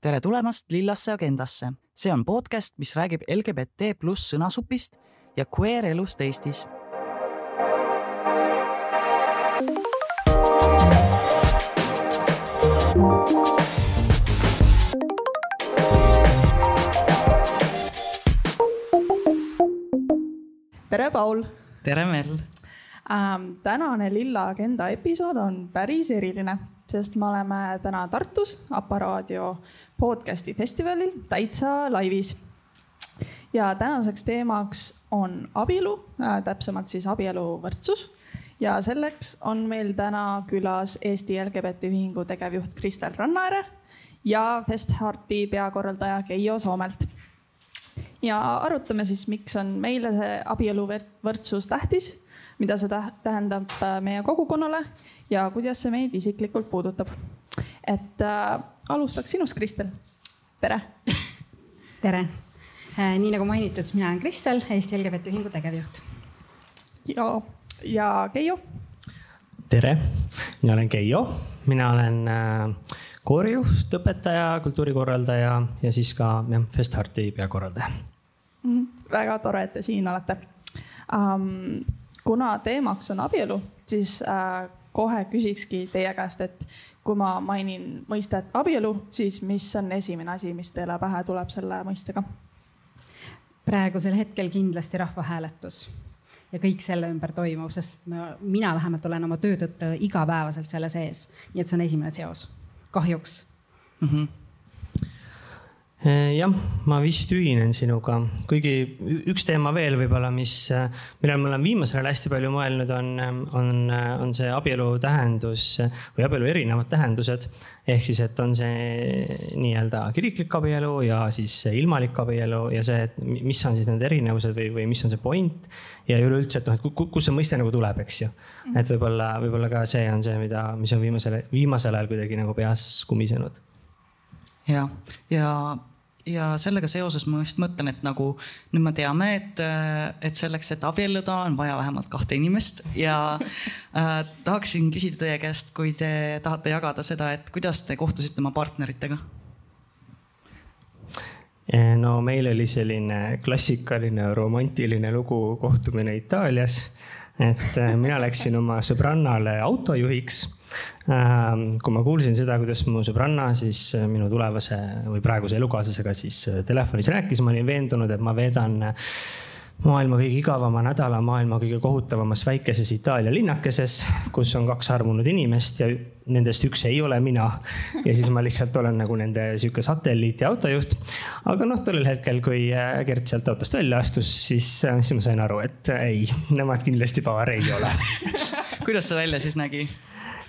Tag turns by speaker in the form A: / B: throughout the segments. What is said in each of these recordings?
A: tere tulemast Lillasse agendasse. see on podcast, mis räägib LGBT pluss sõnasupist ja queer elust Eestis.
B: tere, Paul
A: tere, Mel
B: ähm,. tänane Lilla Agenda episood on päris eriline, sest me oleme täna Tartus Aparaadio podcasti festivalil täitsa laivis. ja tänaseks teemaks on abielu äh,, täpsemalt siis abieluvõrdsus. ja selleks on meil täna külas Eesti LGBT Ühingu tegevjuht Kristel Rannaere ja Festharti peakorraldaja Keijo Soomelt ja arutame siis, miks on meile see abieluvõrdsus tähtis mida see tähendab äh, meie kogukonnale ja kuidas see meid isiklikult puudutab. et äh, alustaks sinust, Kristel. tere.
C: tere äh,. nii nagu mainitud, siis mina olen Kristel, Eesti LGBT Ühingu tegevjuht.
B: ja, ja Keijo.
D: tere, mina olen Keijo, mina olen äh, koorijuht, õpetaja, kultuurikorraldaja ja siis ka jah, Festharti peakorraldaja
B: mm. -hmm. väga tore, et te siin olete um, kuna teemaks on abielu, siis äh, kohe küsikski teie käest, et kui ma mainin mõistet abielu, siis mis on esimene asi, mis teile pähe tuleb selle mõistega?
C: praegusel hetkel kindlasti rahvahääletus ja kõik selle ümber toimuv, sest ma, mina vähemalt olen oma töö tõttu igapäevaselt selle sees. nii et see on esimene seos, kahjuks mm. -hmm
D: jah, ma vist ühinen sinuga, kuigi üks teema veel võib-olla, mis, millele ma olen viimasel ajal hästi palju mõelnud, on, on, on see abielu tähendus või abielu erinevad tähendused. ehk siis, et on see nii-öelda kiriklik abielu ja siis ilmalik abielu ja see, et mis on siis need erinevused või, või mis on see point. ja üleüldse, et noh, et kust see mõiste nagu tuleb, eks ju. et võib-olla, võib-olla ka see on see, mida, mis on viimasel, viimasel ajal kuidagi nagu peas kumisenud
A: ja, ja ja sellega seoses ma just mõtlen, et nagu nüüd me teame, et, et selleks, et abielluda, on vaja vähemalt kahte inimest ja äh, tahaksin küsida teie käest, kui te tahate jagada seda, et kuidas te kohtusite oma partneritega?
D: Eh, no meil oli selline klassikaline romantiline lugu, kohtumine Itaalias. et äh, mina läksin oma sõbrannale autojuhiks kui ma kuulsin seda, kuidas mu sõbranna siis äh, minu tulevase või praeguse elukaaslasega siis äh, telefonis rääkis, ma olin veendunud, et ma veedan äh, maailma kõige igavama nädala maailma kõige kohutavamas väikeses Itaalia linnakeses, kus on kaks armunud inimest ja nendest üks ei ole mina. ja siis ma lihtsalt olen nagu nende sihuke satelliiti autojuht. aga noh, tollel hetkel, kui Gert sealt autost välja astus, siis, siis ma sain aru, et ei, nemad kindlasti paar ei ole
A: kuidas see välja siis nägi?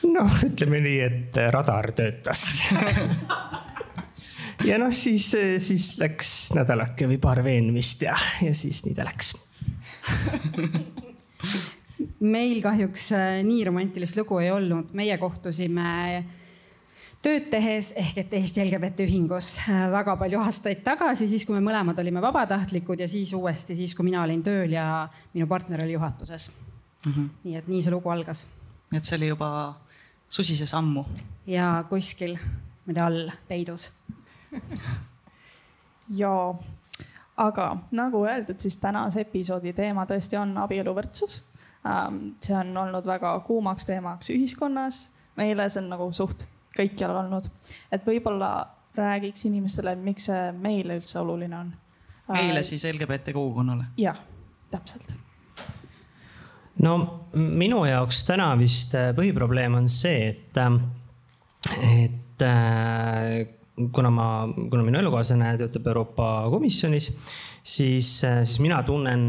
D: noh, ütleme nii, et radar töötas ja noh, siis, siis läks nädalake või paar veenmist ja, ja siis nii ta läks
C: meil kahjuks äh, nii romantilist lugu ei olnud, meie kohtusime tööd tehes ehk et Eesti LGBT Ühingus äh, väga palju aastaid tagasi, siis kui me mõlemad olime vabatahtlikud ja siis uuesti siis, kui mina olin tööl ja minu partner oli juhatuses mm. -hmm. nii et nii see lugu algas.
A: nii et see oli juba susises ammu.
C: ja kuskil, ma ei tea, all peidus
B: ja, aga nagu öeldud, siis tänase episoodi teema tõesti on abieluvõrdsus. Ähm, see on olnud väga kuumaks teemaks ühiskonnas, meile see on nagu suht kõikjal olnud, et võib-olla räägiks inimestele, miks see meile üldse oluline on.
A: meile siis LGBT kogukonnale?
B: jah, täpselt
D: no minu jaoks täna vist äh, põhiprobleem on see, et, äh, et äh, kuna ma, kuna minu elukaaslane töötab Euroopa Komisjonis siis, äh, siis mina tunnen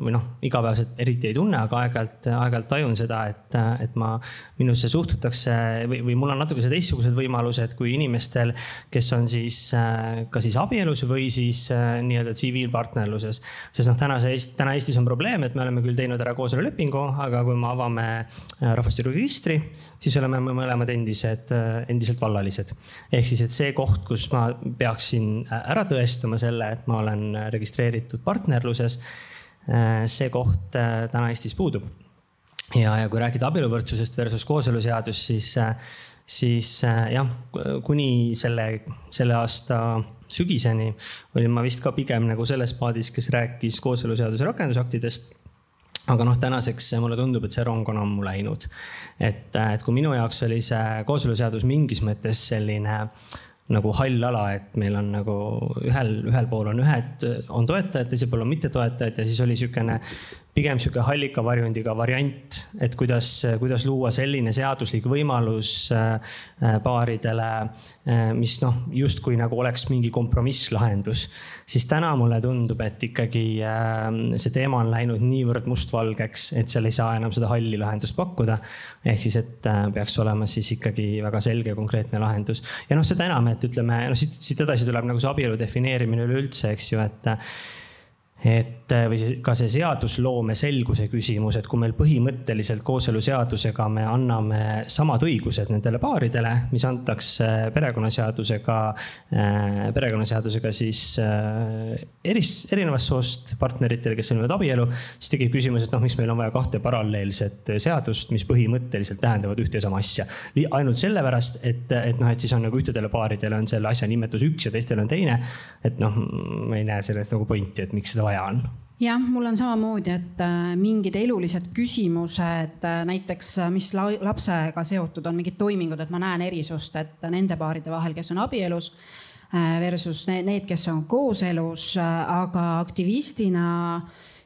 D: või noh, igapäevaselt eriti ei tunne, aga aeg-ajalt, aeg-ajalt tajun seda, et, et ma, minusse suhtutakse või, või mul on natuke teistsugused võimalused kui inimestel, kes on siis äh, ka siis abielus või siis äh, nii-öelda tsiviilpartnerluses. sest noh, tänase, täna Eestis on probleem, et me oleme küll teinud ära kooselulepingu, aga kui me avame rahvastikuregistri, siis oleme me mõlemad endised, endiselt vallalised. ehk siis, et see koht, kus ma peaksin ära tõestama selle, et ma olen registreeritud registreeritud partnerluses. Äh, see koht äh, täna Eestis puudub. ja, ja kui rääkida abieluvõrdsusest versus kooseluseadus, siis, äh, siis jah, kuni selle, selle aasta sügiseni olin ma vist ka pigem nagu selles paadis, kes rääkis kooseluseaduse rakendusaktidest aga noh, tänaseks mulle tundub, et see rong on ammu läinud. et, et kui minu jaoks oli see kooseluseadus mingis mõttes selline nagu hall ala, et meil on nagu ühel, ühel pool on ühed, on toetajad, teisel pool on mittetoetajad ja siis oli niisugune pigem sihuke hallika varjundiga variant, et kuidas, kuidas luua selline seaduslik võimalus äh, paaridele, äh, mis noh, justkui nagu oleks mingi kompromisslahendus. siis täna mulle tundub, et ikkagi äh, see teema on läinud niivõrd mustvalgeks, et seal ei saa enam seda halli lahendust pakkuda. ehk siis, et peaks olema siis ikkagi väga selge, konkreetne lahendus. ja noh, seda enam, et ütleme, noh siit, siit edasi tuleb nagu see abielu defineerimine üleüldse, eks ju, et et äh, või see, ka see seadusloome selguse küsimus, et kui meil põhimõtteliselt kooseluseadusega me anname samad õigused nendele paaridele, mis antakse perekonnaseadusega, äh, perekonnaseadusega siis äh, eris, erinevast soost partneritele, kes sõlmivad abielu, siis tekib küsimus, et noh, miks meil on vaja kahte paralleelset seadust, mis põhimõtteliselt tähendavad ühte ja sama asja. ainult sellepärast, et, et noh, et siis on nagu ühtedele paaridele on selle asja nimetus üks ja teistele on teine. et noh, ma ei näe selles nagu pointi, et miks seda vaja on.
C: Jah, mul on samamoodi, et äh, mingid elulised küsimused, äh, näiteks äh, mis lapsega seotud on mingid toimingud, et ma näen erisust, et nende paaride vahel, kes on abielus versus need, kes on kooselus, aga aktivistina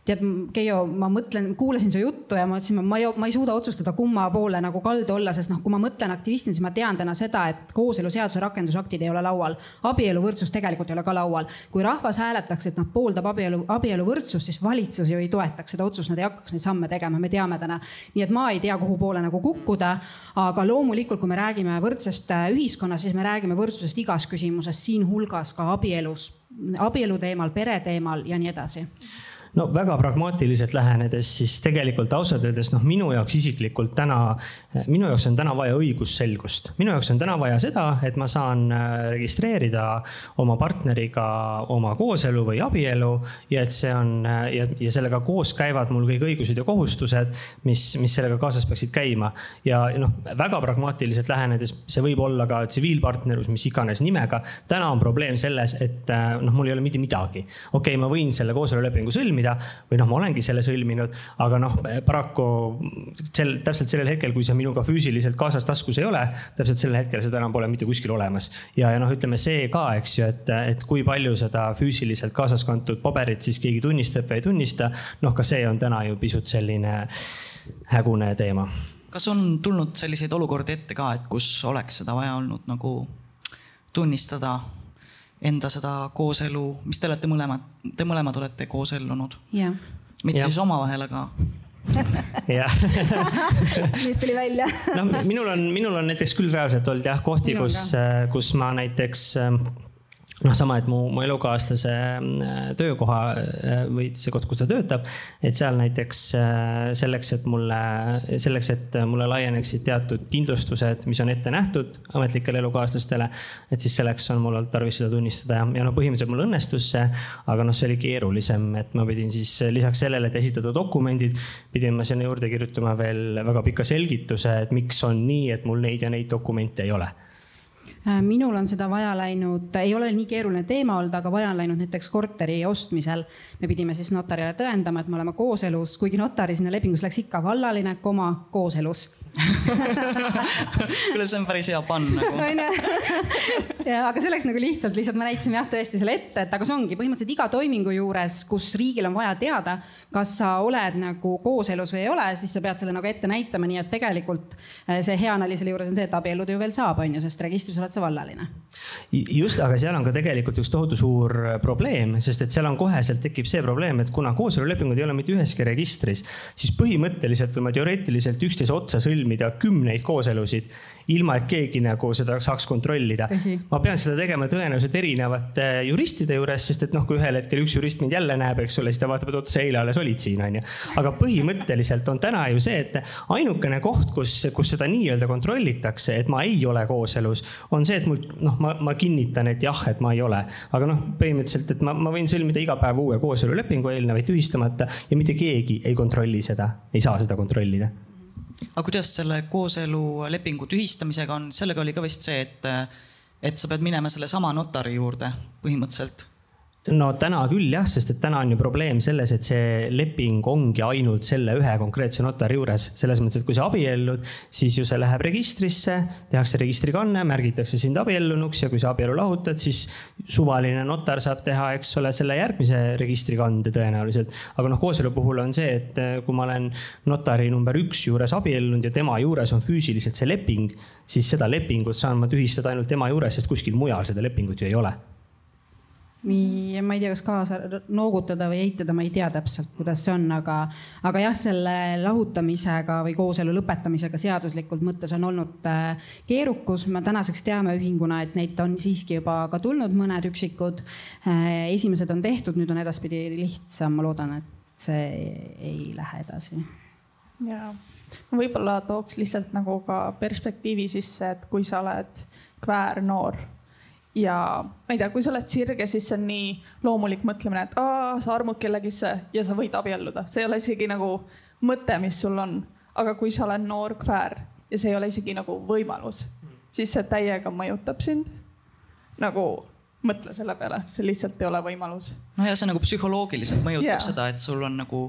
C: tead, Keijo, ma mõtlen, kuulasin su juttu ja ma mõtlesin, ma ei, ma ei suuda otsustada, kumma poole nagu kaldu olla, sest noh, kui ma mõtlen aktivistina, siis ma tean täna seda, et kooseluseaduse rakendusaktid ei ole laual. abieluvõrdsus tegelikult ei ole ka laual. kui rahvas hääletaks, et nad pooldab abielu, abieluvõrdsust, siis valitsus ju ei toetaks seda otsust, nad ei hakkaks neid samme tegema, me teame täna. nii et ma ei tea, kuhu poole nagu kukkuda. aga loomulikult, kui me räägime võrdsest äh, ühiskonnast, siis me räägime võrdsusest igas küsimuses, siinhulgas ka abielus, abielu teemal, pere teemal ja nii edasi
D: no väga pragmaatiliselt lähenedes, siis tegelikult ausalt öeldes noh, minu jaoks isiklikult täna, minu jaoks on täna vaja õigusselgust. minu jaoks on täna vaja seda, et ma saan äh, registreerida oma partneriga oma kooselu või abielu ja et see on äh, ja, ja sellega koos käivad mul kõik õigused ja kohustused, mis, mis sellega kaasas peaksid käima. ja noh, väga pragmaatiliselt lähenedes, see võib olla ka tsiviilpartnerlus, mis iganes nimega. täna on probleem selles, et äh, noh, mul ei ole mitte midagi. okei okay,, ma võin selle kooselulepingu sõlmida sõlmida või noh, ma olengi selle sõlminud, aga noh, paraku sel, täpselt sellel hetkel, kui see minuga füüsiliselt kaasas taskus ei ole, täpselt sellel hetkel seda enam pole mitte kuskil olemas. ja, ja noh, ütleme see ka, eks ju, et, et kui palju seda füüsiliselt kaasas kantud paberit siis keegi tunnistab või ei tunnista. noh, ka see on täna ju pisut selline hägune teema
A: kas on tulnud selliseid olukordi ette ka, et kus oleks seda vaja olnud nagu tunnistada enda seda kooselu, mis te olete mõlemad, te mõlemad olete koosellunud. mitte ja. siis omavahel, aga
D: jah
C: nüüd tuli välja
D: no minul on, minul on näiteks küll reaalselt olnud jah kohti, kus, kus ma näiteks noh, sama, et mu, mu elukaaslase äh, töökoha äh, või see koht, kus ta töötab, et seal näiteks äh, selleks, et mulle, selleks, et mulle laieneksid teatud kindlustused, mis on ette nähtud ametlikele elukaaslastele. et siis selleks on mul olnud tarvis seda tunnistada ja, ja noh, põhimõtteliselt mul õnnestus see, aga noh, see oli keerulisem, et ma pidin siis lisaks sellele, et esitada dokumendid, pidin ma sinna juurde kirjutama veel väga pika selgituse, et miks on nii, et mul neid ja neid dokumente ei ole
C: minul on seda vaja läinud, ei ole nii keeruline teema olnud, aga vaja on läinud näiteks korteri ostmisel. me pidime siis notarile tõendama, et me oleme kooselus, kuigi notari sinna lepingus läks ikka vallaline koma kooselus
A: kuule, see on päris hea pann nagu.
C: ja, aga see läks nagu lihtsalt, lihtsalt me näitasime jah, tõesti selle ette, et aga see ongi põhimõtteliselt iga toimingu juures, kus riigil on vaja teada, kas sa oled nagu kooselus või ei ole, siis sa pead selle nagu ette näitama, nii et tegelikult äh, see hea nali selle juures on see, et abielluda ju veel saab, onju, sest registris oled sa vallaline.
D: just, aga seal on ka tegelikult üks tohutu suur äh, probleem, sest et seal on koheselt tekib see probleem, et kuna kooselulepingud ei ole mitte üheski registris, siis põhimõtteliselt või ma teoreetiliselt üksteise otsa sõlmida kümneid kooselusid, ilma et keegi nagu seda saaks kontrollida. ma pean seda tegema tõenäoliselt erinevate juristide juures, sest et noh, kui ühel hetkel üks jurist mind jälle näeb, eks ole, siis ta vaatab, et oota, sa eile alles olid siin, onju. aga põhimõtteliselt on täna ju see, et ainukene koht, kus, kus seda nii-öelda kontrollitakse, et ma ei ole kooselus, on see, et mul noh, ma, ma kinnitan, et jah, et ma ei ole. aga noh, põhimõtteliselt, et ma, ma võin sõlmida iga päev uue kooselulepingu eelnevaid tühistamata ja mitte keegi ei kontrolli seda, ei saa seda kontrollida
A: aga kuidas selle kooselulepingu tühistamisega on, sellega oli ka vist see, et, et sa pead minema sellesama notari juurde põhimõtteliselt
D: no täna küll jah, sest et täna on ju probleem selles, et see leping ongi ainult selle ühe konkreetse notari juures. selles mõttes, et kui sa abiellud, siis ju see läheb registrisse, tehakse registrikanne, märgitakse sind abiellunuks ja kui sa abielu lahutad, siis suvaline notar saab teha, eks ole, selle järgmise registrikande tõenäoliselt. aga noh, kooselu puhul on see, et eh, kui ma olen notari number üks juures abiellunud ja tema juures on füüsiliselt see leping, siis seda lepingut saan ma tühistada ainult tema juures, sest kuskil mujal seda lepingut ju ei ole
C: nii, ma ei tea, kas kaasa noogutada või eitada, ma ei tea täpselt, kuidas see on, aga, aga jah, selle lahutamisega või kooselu lõpetamisega seaduslikult mõttes on olnud äh, keerukus. me tänaseks teame ühinguna, et neid on siiski juba ka tulnud mõned üksikud. Äh, esimesed on tehtud, nüüd on edaspidi lihtsam, ma loodan, et see ei lähe edasi.
B: ja võib-olla tooks lihtsalt nagu ka perspektiivi sisse, et kui sa oled kväärnoor ja ma ei tea, kui sa oled sirge, siis see on nii loomulik mõtlemine, et aa, sa armud kellegisse ja sa võid abielluda, see ei ole isegi nagu mõte, mis sul on. aga kui sa oled noor kväär ja see ei ole isegi nagu võimalus, siis see täiega mõjutab sind. nagu mõtle selle peale, see lihtsalt ei ole võimalus.
A: no ja see nagu psühholoogiliselt mõjutab yeah. seda, et sul on nagu,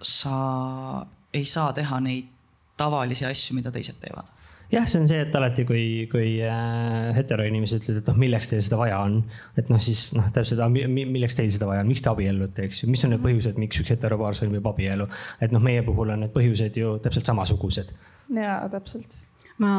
A: sa ei saa teha neid tavalisi asju, mida teised teevad
D: jah, see on see, et alati, kui, kui äh, heteroinimesed ütlevad, et noh, milleks teil seda vaja on. et noh, siis noh, täpselt, milleks teil seda vaja on, miks te abiellute, eks ju, mis on need põhjused, miks üks heteropaar sõlmib abielu. et noh, meie puhul on need põhjused ju täpselt samasugused.
B: ja täpselt
C: ma,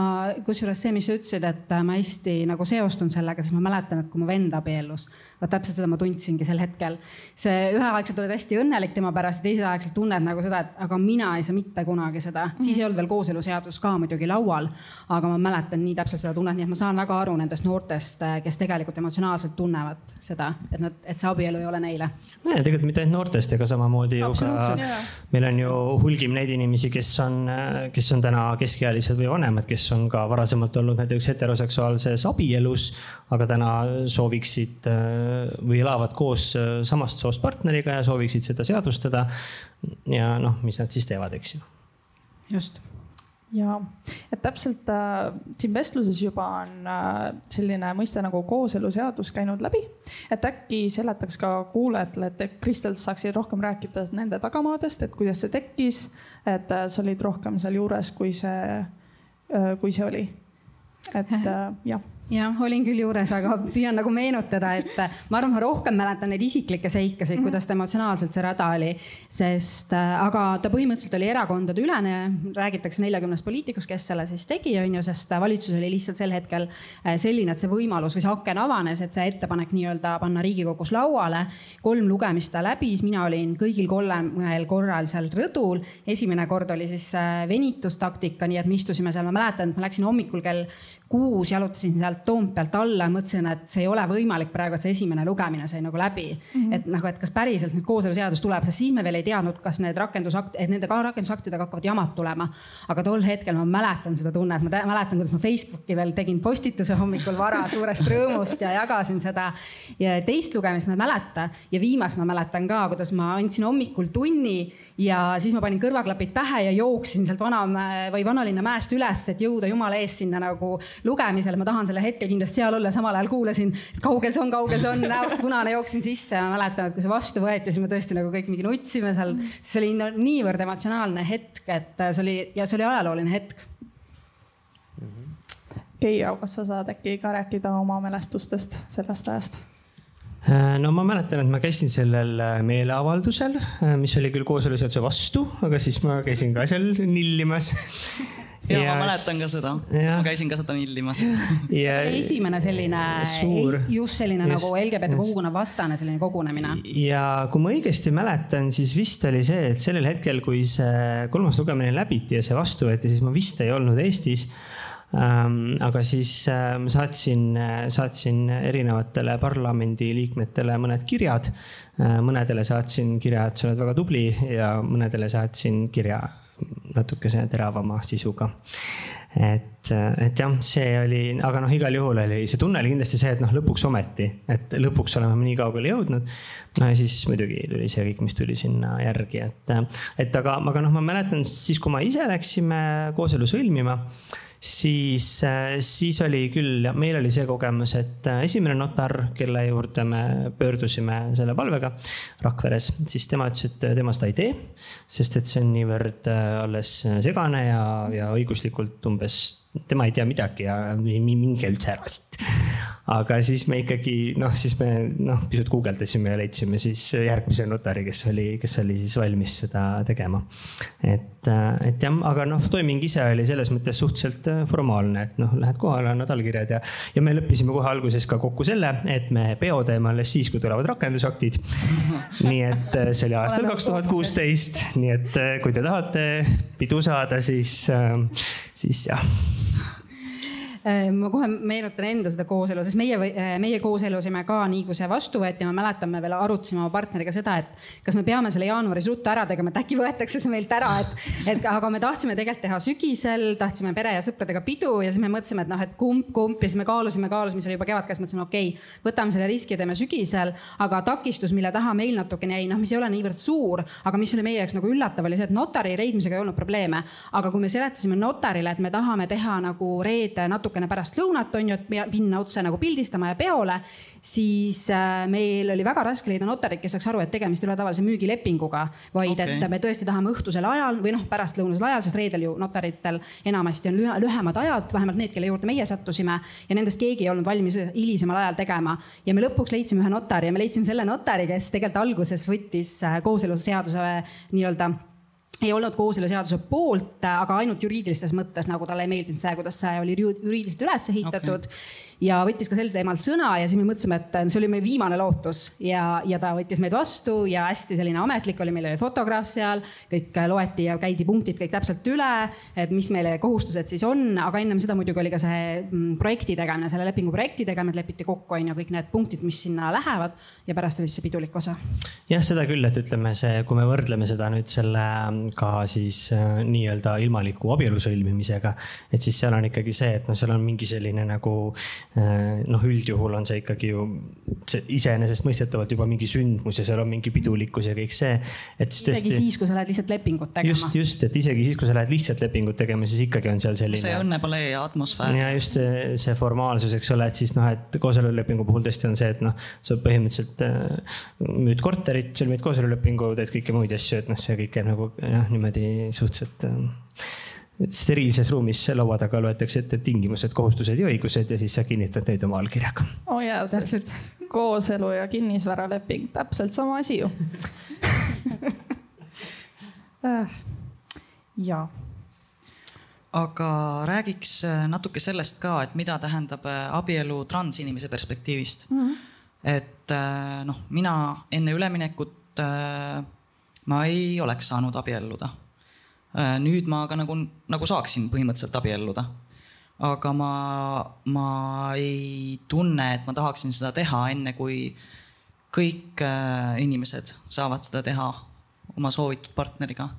C: kusjuures see, mis sa ütlesid, et ma hästi nagu seostun sellega, siis ma mäletan, et kui mu vend abiellus vot täpselt seda ma tundsingi sel hetkel. see üheaegselt oled hästi õnnelik tema pärast ja teiseaegselt tunned nagu seda, et aga mina ei saa mitte kunagi seda mm. -hmm. siis ei olnud veel kooseluseadus ka muidugi laual, aga ma mäletan nii täpselt seda tunnet, nii et ma saan väga aru nendest noortest, kes tegelikult emotsionaalselt tunnevad seda, et nad, et see abielu ei ole neile.
D: ja tegelikult mitte ainult noortest, ega samamoodi ju ka meil on ju hulgim neid inimesi, kes on, kes on täna keskealised või vanemad, kes on ka varasemalt olnud näiteks heteroseksuaalses abielus, aga täna sooviksid või elavad koos äh, samast soost partneriga ja sooviksid seda seadustada. ja noh, mis nad siis teevad, eks ju.
C: just
B: ja, et täpselt äh, siin vestluses juba on äh, selline mõiste nagu kooseluseadus käinud läbi. et äkki seletaks ka kuulajatele, et Kristel saaksid rohkem rääkida nende tagamaadest, et kuidas see tekkis. et äh, sa olid rohkem seal juures, kui see äh,, kui see oli. et äh, jah
C: jah, olin küll juures, aga püüan nagu meenutada, et ma arvan, ma rohkem mäletan neid isiklikke seikasid mm, -hmm. kuidas ta emotsionaalselt see rada oli. sest, äh, aga ta põhimõtteliselt oli erakondade ülene, räägitakse neljakümnest poliitikust, kes selle siis tegi, on ju, sest valitsus oli lihtsalt sel hetkel äh, selline, et see võimalus või see aken avanes, et see ettepanek nii-öelda panna Riigikogus lauale. kolm lugemist ta läbis, mina olin kõigil kolmel korral seal rõdul. esimene kord oli siis äh, venitustaktika, nii et me istusime seal, ma mäletan, et ma läksin hommikul kell kuus, jalutasin sealt Toompealt alla, mõtlesin, et see ei ole võimalik praegu, et see esimene lugemine sai nagu läbi mm. -hmm. et nagu, et kas päriselt nüüd kooseluseadus tuleb, sest siis me veel ei teadnud, kas need rakendusakt, et nende ka rakendusaktidega hakkavad jamad tulema. aga tol hetkel ma mäletan seda tunnet, ma mäletan, kuidas ma Facebooki veel tegin postituse hommikul vara suurest rõõmust ja jagasin seda. ja teist lugemist ma ei mäleta ja viimast ma mäletan ka, kuidas ma andsin hommikul tunni ja siis ma panin kõrvaklapid pähe ja jooksin sealt Vanamäe või Vanalinna mäest üles, et jõuda jumala eest sinna nagu lugemisele, ma tahan selle hetkel kindlasti seal olla, samal ajal kuulasin, kaugel see on, kaugel see on, näost punane, jooksin sisse ja mäletan, et kui see vastu võeti, siis me tõesti nagu kõik mingi nutsime seal. see oli niivõrd emotsionaalne hetk, et see oli ja see oli ajalooline hetk.
B: Keijo, kas sa saad äkki ka rääkida oma mälestustest sellest ajast?
D: Äh, no ma mäletan, et ma käisin sellel äh, meeleavaldusel, äh, mis oli küll kooseluseaduse vastu, aga siis ma käisin ka seal nillimas
A: ja, ma mäletan ka seda, ma käisin ka seda nillimas
C: ja.... see oli esimene selline, just selline just, nagu LGBT kogukonna vastane selline kogunemine.
D: ja kui ma õigesti mäletan, siis vist oli see, et sellel hetkel, kui see kolmas lugemine läbiti ja see vastu võeti, siis ma vist ei olnud Eestis. Ähm, aga siis ma saatsin, saatsin erinevatele parlamendiliikmetele mõned kirjad. Äh, mõnedele saatsin kirja, et sa oled väga tubli ja mõnedele saatsin kirja natukese teravama sisuga. et et, jah, see oli, aga noh, igal juhul oli see tunne oli kindlasti see, et noh, lõpuks ometi, et lõpuks oleme nii kaugele jõudnud. no ja siis muidugi tuli see kõik, mis tuli sinna järgi, et, et aga, aga noh, ma mäletan siis, kui me ise läksime kooselu sõlmima siis, siis oli küll, meil oli see kogemus, et esimene notar, kelle juurde me pöördusime selle palvega Rakveres, siis tema ütles, et tema seda ei tee. sest et see on niivõrd alles segane ja, ja õiguslikult umbes tema ei tea midagi ja minge üldse ära siit. aga siis me ikkagi noh, siis me noh, pisut guugeldasime ja leidsime siis järgmise notari, kes oli, kes oli siis valmis seda tegema. et, et jah, aga noh, toiming ise oli selles mõttes suhteliselt formaalne, et noh, lähed kohale, annad allkirjad ja, ja me leppisime kohe alguses ka kokku selle, et me peo teeme alles siis, kui tulevad rakendusaktid. nii et see oli aastal kaks tuhat kuusteist, nii et kui te tahate pidu saada, siis, siis jah
C: Äh, ma kohe meenutan enda seda kooselu, sest meie, äh, meie koos elusime ka nii, kui see vastu võeti, ma mäletan, me veel arutasime oma partneriga seda, et kas me peame selle jaanuaris ruttu ära tegema, et äkki võetakse see meilt ära, et, et aga me tahtsime tegelikult teha sügisel, tahtsime pere ja sõpradega pidu ja siis me mõtlesime, et noh, et kumb, kumb ja siis me kaalusime, kaalusime, see oli juba kevadkäes, mõtlesime, okei okay,, võtame selle riski, teeme sügisel, aga takistus, mille taha meil natukene jäi, noh, mis ei ole niivõrd suur, aga mis oli meie jaoks nagu üllatav, oli see, et notari leidmisega ei olnud probleeme. aga kui me seletasime notarile, et me tahame teha nagu reede natuke natukene pärast lõunat, on ju, et minna otse nagu pildistama ja peole, siis äh, meil oli väga raske leida notarit, kes saaks aru, et tegemist ei ole tavalise müügilepinguga, vaid okay. et me tõesti tahame õhtusel ajal või noh, pärastlõunasel ajal, sest reedel ju notaritel enamasti on lühe, lühemad ajad, vähemalt need, kelle juurde meie sattusime ja nendest keegi ei olnud valmis hilisemal ajal tegema. ja me lõpuks leidsime ühe notari ja me leidsime selle notari, kes tegelikult alguses võttis äh, kooseluseaduse nii-öelda ei olnud kooseluseaduse poolt, aga ainult juriidilistes mõttes, nagu talle ei meeldinud see, kuidas see oli juriidiliselt üles ehitatud. Okay ja võttis ka sel teemal sõna ja siis me mõtlesime, et see oli meie viimane lootus ja, ja ta võttis meid vastu ja hästi selline ametlik oli, meil oli fotograaf seal, kõik loeti ja käidi punktid kõik täpselt üle, et mis meile kohustused siis on, aga ennem seda muidugi oli ka see mm, projekti tegemine, selle lepingu projekti tegemine, et lepiti kokku on ju kõik need punktid, mis sinna lähevad ja pärast oli siis see pidulik osa.
D: jah, seda küll, et ütleme see, kui me võrdleme seda nüüd selle ka siis äh, nii-öelda ilmaliku abielu sõlmimisega, et siis seal on ikkagi see, et noh, seal on mingi selline nagu noh, üldjuhul on see ikkagi ju see iseenesestmõistetavalt juba mingi sündmus ja seal on mingi pidulikkus ja kõik see.
C: et siis tõesti. isegi siis, kui sa lähed lihtsalt lepingut tegema.
D: just, just, et isegi siis, kui sa lähed lihtsalt lepingut tegema, siis ikkagi on seal selline.
A: see õnnepalee ja atmosfäär.
D: ja just see, see formaalsus, eks ole, et siis noh, et kooselulepingu puhul tõesti on see, et noh, sa põhimõtteliselt äh, müüd korterit, sõlmid kooselulepingu, teed kõiki muid asju, et noh, see kõik käib nagu jah, niimoodi suhteliselt äh, steriilses ruumis laua taga loetakse ette tingimused, kohustused ja õigused ja siis sa kinnitad neid oma allkirjaga.
B: oo oh jaa, sest kooselu ja kinnisvaraleping, täpselt sama asi ju äh, jaa
A: aga räägiks äh, natuke sellest ka, et mida tähendab äh, abielu transinimese perspektiivist mm. -hmm. et noh, mina enne üleminekut ma ei oleks saanud abielluda nüüd ma aga nagu, nagu saaksin põhimõtteliselt abielluda. aga ma, ma ei tunne, et ma tahaksin seda teha, enne kui kõik äh, inimesed saavad seda teha oma soovitud partneriga.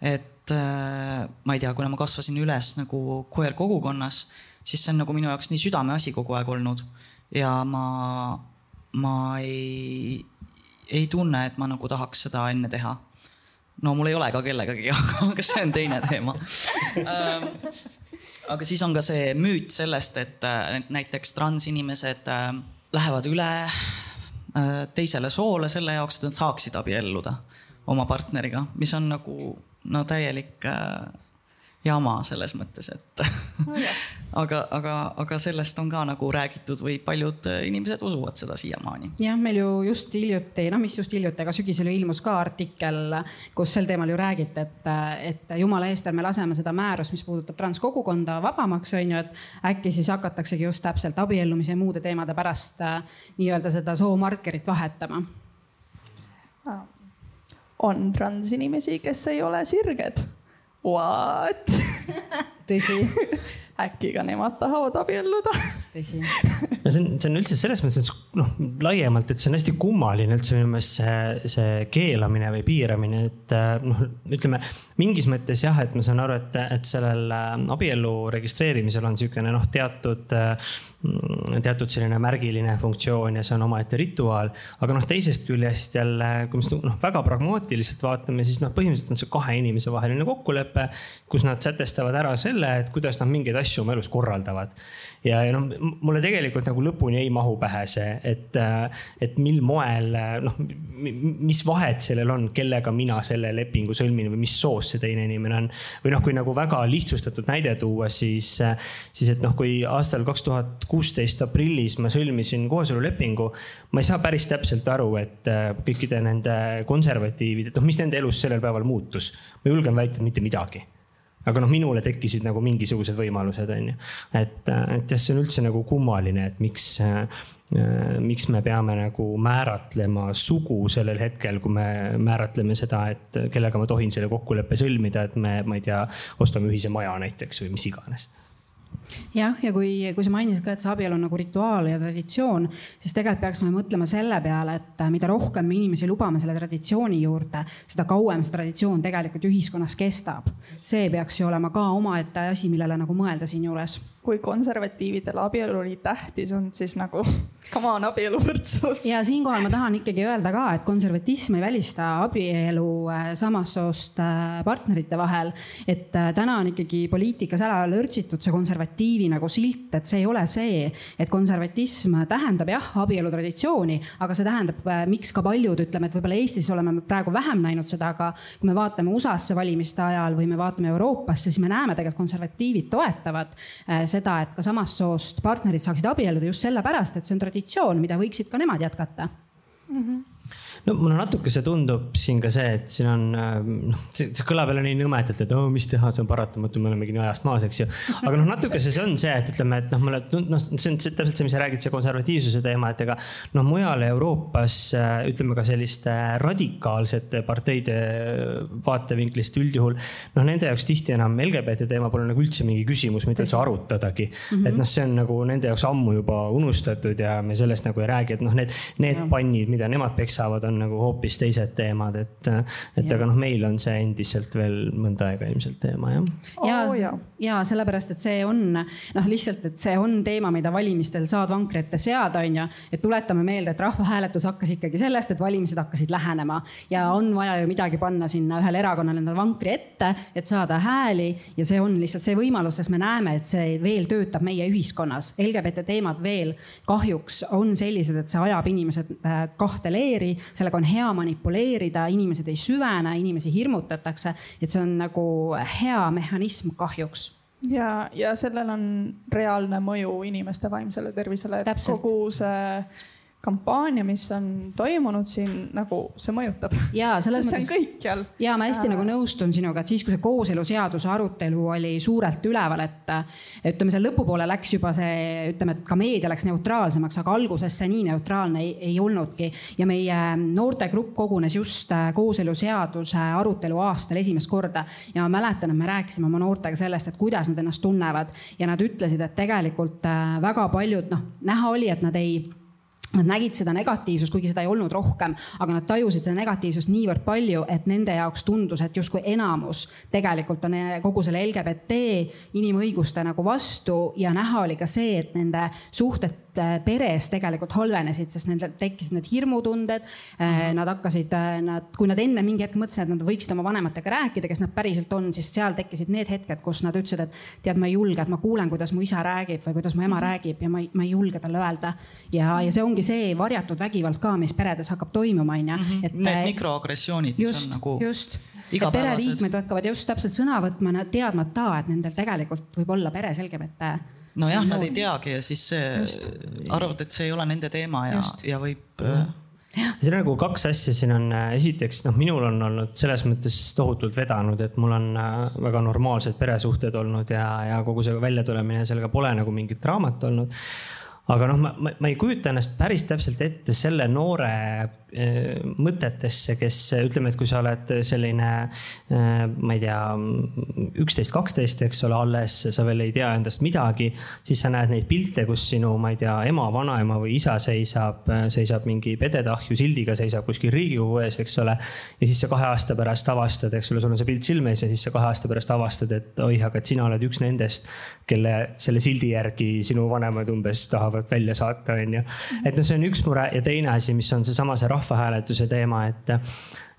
A: et äh, ma ei tea, kuna ma kasvasin üles nagu koer kogukonnas, siis see on nagu minu jaoks nii südameasi kogu aeg olnud ja ma, ma ei, ei tunne, et ma nagu tahaks seda enne teha no mul ei ole ka kellegagi, aga see on teine teema. Aga siis on ka see müüt sellest, et näiteks transinimesed äh, lähevad üle äh, teisele soole selle jaoks, et nad saaksid abielluda oma partneriga, mis on nagu no täielik äh, jama selles mõttes, et no, aga, aga, aga sellest on ka nagu räägitud või paljud inimesed usuvad seda siiamaani.
C: jah, meil ju just hiljuti, noh, mis just hiljuti, aga sügisel ju ilmus ka artikkel, kus sel teemal ju räägiti, et, et jumala eest, ärme laseme seda määrust, mis puudutab transkogukonda vabamaks, on ju, et äkki siis hakataksegi just täpselt abiellumise ja muude teemade pärast nii-öelda seda soomarkerit vahetama.
B: On transinimesi, kes ei ole sirged What?
C: tõsi
B: äkki ka nemad tahavad abielluda?
C: tõsi.
D: no see on, see on üldse selles mõttes, et noh, laiemalt, et see on hästi kummaline üldse minu meelest see, see keelamine või piiramine, et noh, ütleme mingis mõttes jah, et ma saan aru, et, et sellel äh, abielu registreerimisel on niisugune noh, teatud, mm, teatud selline märgiline funktsioon ja see on omaette rituaal. aga noh, teisest küljest jälle, kui me seda noh, väga pragmaatiliselt vaatame, siis noh, põhimõtteliselt on see kahe inimese vaheline kokkulepe, kus nad sätestavad ära selle, et kuidas nad mingeid asju oma elus korraldavad ja, ja noh, mulle tegelikult nagu lõpuni ei mahu pähe see, et, äh, et mil moel noh, mis vahet sellel on, kellega mina selle lepingu sõlmin või mis soost see teine inimene on. või noh, kui nagu väga lihtsustatud näide tuua, siis, siis et noh, kui aastal kaks tuhat kuusteist aprillis ma sõlmisin kooselulepingu, ma ei saa päris täpselt aru, et äh, kõikide nende konservatiivide, et noh, mis nende elus sellel päeval muutus. ma julgen väita, et mitte midagi aga noh, minule tekkisid nagu mingisugused võimalused, on ju. et, et jah, see on üldse nagu kummaline, et miks äh, miks me peame nagu määratlema sugu sellel hetkel, kui me määratleme seda, et kellega ma tohin selle kokkuleppe sõlmida, et me, ma ei tea, ostame ühise maja näiteks või mis iganes
C: jah, ja kui, kui sa mainisid ka, et see abielu on nagu rituaal ja traditsioon, siis tegelikult peaksime mõtlema selle peale, et mida rohkem me inimesi lubame selle traditsiooni juurde, seda kauem see traditsioon tegelikult ühiskonnas kestab. see peaks ju olema ka omaette asi, millele nagu mõelda siinjuures
B: kui konservatiividele abielu nii tähtis on, siis nagu come on, abieluvõrdsus.
C: ja siinkohal ma tahan ikkagi öelda ka, et konservatism ei välista abielu äh, samast soost äh, partnerite vahel. et äh, täna on ikkagi poliitikas ära lörtsitud see konservatiivi nagu silt, et see ei ole see, et konservatism tähendab jah, abielu traditsiooni, aga see tähendab, miks ka paljud ütleme, et võib-olla Eestis oleme praegu vähem näinud seda, aga kui me vaatame USA-sse valimiste ajal või me vaatame Euroopasse, siis me näeme tegelikult konservatiivid toetavad seda, et ka samast soost partnerid saaksid abielluda just sellepärast, et see on traditsioon, mida võiksid ka nemad jätkata mm.
D: -hmm no mulle natuke see tundub siin ka see, et siin on noh, see, see kõlab jälle nii nõmedalt, et oh, mis teha, see on paratamatu, me olemegi nii ajast maas, eks ju. aga noh, natuke see, see on see, et ütleme, et noh, mulle noh, see on täpselt see, mis sa räägid, see konservatiivsuse teema, et ega noh, mujal Euroopas ütleme ka selliste radikaalsete parteide vaatevinklist üldjuhul noh, nende jaoks tihti enam LGBT teema pole nagu üldse mingi küsimus, mida üldse arutadagi mm. -hmm. et noh, see on nagu nende jaoks ammu juba unustatud ja me sellest nagu ei räägi, et noh, need, need pannid, mida nemad peksavad, on nagu hoopis teised teemad, et, et aga noh, meil on see endiselt veel mõnda aega ilmselt teema jah.
C: ja oh,, ja, ja sellepärast, et see on noh, lihtsalt, et see on teema, mida valimistel saad vankri ette seada, on ju. et tuletame meelde, et rahvahääletus hakkas ikkagi sellest, et valimised hakkasid lähenema ja on vaja ju midagi panna sinna ühele erakonnale endale vankri ette, et saada hääli ja see on lihtsalt see võimalus, sest me näeme, et see veel töötab meie ühiskonnas. LGBT teemad veel kahjuks on sellised, et see ajab inimesed äh, kahte leeri, sellega on hea manipuleerida, inimesed ei süvene, inimesi hirmutatakse, et see on nagu hea mehhanism kahjuks.
B: Ja, ja sellel on reaalne mõju inimeste vaimsele tervisele, et kogu see kampaania, mis on toimunud siin, nagu see mõjutab.
C: ja selles
B: mõttes. see on kõikjal.
C: ja ma hästi äh... nagu nõustun sinuga, et siis, kui see kooseluseaduse arutelu oli suurelt üleval, et ütleme, seal lõpupoole läks juba see, ütleme, et ka meedia läks neutraalsemaks, aga alguses see nii neutraalne ei, ei olnudki. ja meie noortegrupp kogunes just äh, kooseluseaduse arutelu aastal esimest korda ja ma mäletan, et me rääkisime oma noortega sellest, et kuidas nad ennast tunnevad ja nad ütlesid, et tegelikult äh, väga paljud noh, näha oli, et nad ei Nad nägid seda negatiivsust, kuigi seda ei olnud rohkem, aga nad tajusid seda negatiivsust niivõrd palju, et nende jaoks tundus, et justkui enamus tegelikult on kogu selle LGBT inimõiguste nagu vastu ja näha oli ka see, et nende suhted peres tegelikult halvenesid, sest nendel tekkisid need hirmutunded. Äh, nad hakkasid, äh, nad, kui nad enne mingi hetk mõtlesid, et nad võiksid oma vanematega rääkida, kes nad päriselt on, siis seal tekkisid need hetked, kus nad ütlesid, et tead, ma ei julge, et ma kuulen, kuidas mu isa räägib või kuidas mu ema mhm. räägib ja ma ei, ma ei julge talle öelda. ja, ja see ongi see varjatud vägivald ka, mis peredes hakkab toimuma, onju.
A: Mhm. Need mikroagressioonid, mis on nagu
C: just et pereliikmed hakkavad just täpselt sõna võtma, nad teadmata, et nendel tegelikult võib olla peres LGBT
A: nojah, nad ei teagi ja siis see, arvavad, et see ei ole nende teema ja, ja võib äh,
D: siin on nagu kaks asja, siin on äh, esiteks noh, minul on olnud selles mõttes tohutult vedanud, et mul on äh, väga normaalsed peresuhted olnud ja, ja kogu see väljatulemine, sellega pole nagu mingit draamat olnud aga noh, ma, ma, ma ei kujuta ennast päris täpselt ette selle noore äh, mõtetesse, kes ütleme, et kui sa oled selline äh,, ma ei tea, üksteist, kaksteist, eks ole, alles, sa veel ei tea endast midagi. siis sa näed neid pilte, kus sinu, ma ei tea, ema, vanaema või isa seisab, seisab mingi pedetahju sildiga, seisab kuskil Riigikogu ees, eks ole. ja siis sa kahe aasta pärast avastad, eks ole, sul on see pilt silme ees ja siis sa kahe aasta pärast avastad, et oih, aga et sina oled üks nendest, kelle selle sildi järgi sinu vanemad umbes tahavad tahavad välja saata, on ju. et noh, see on üks mure ja teine asi, mis on seesama see rahvahääletuse teema, et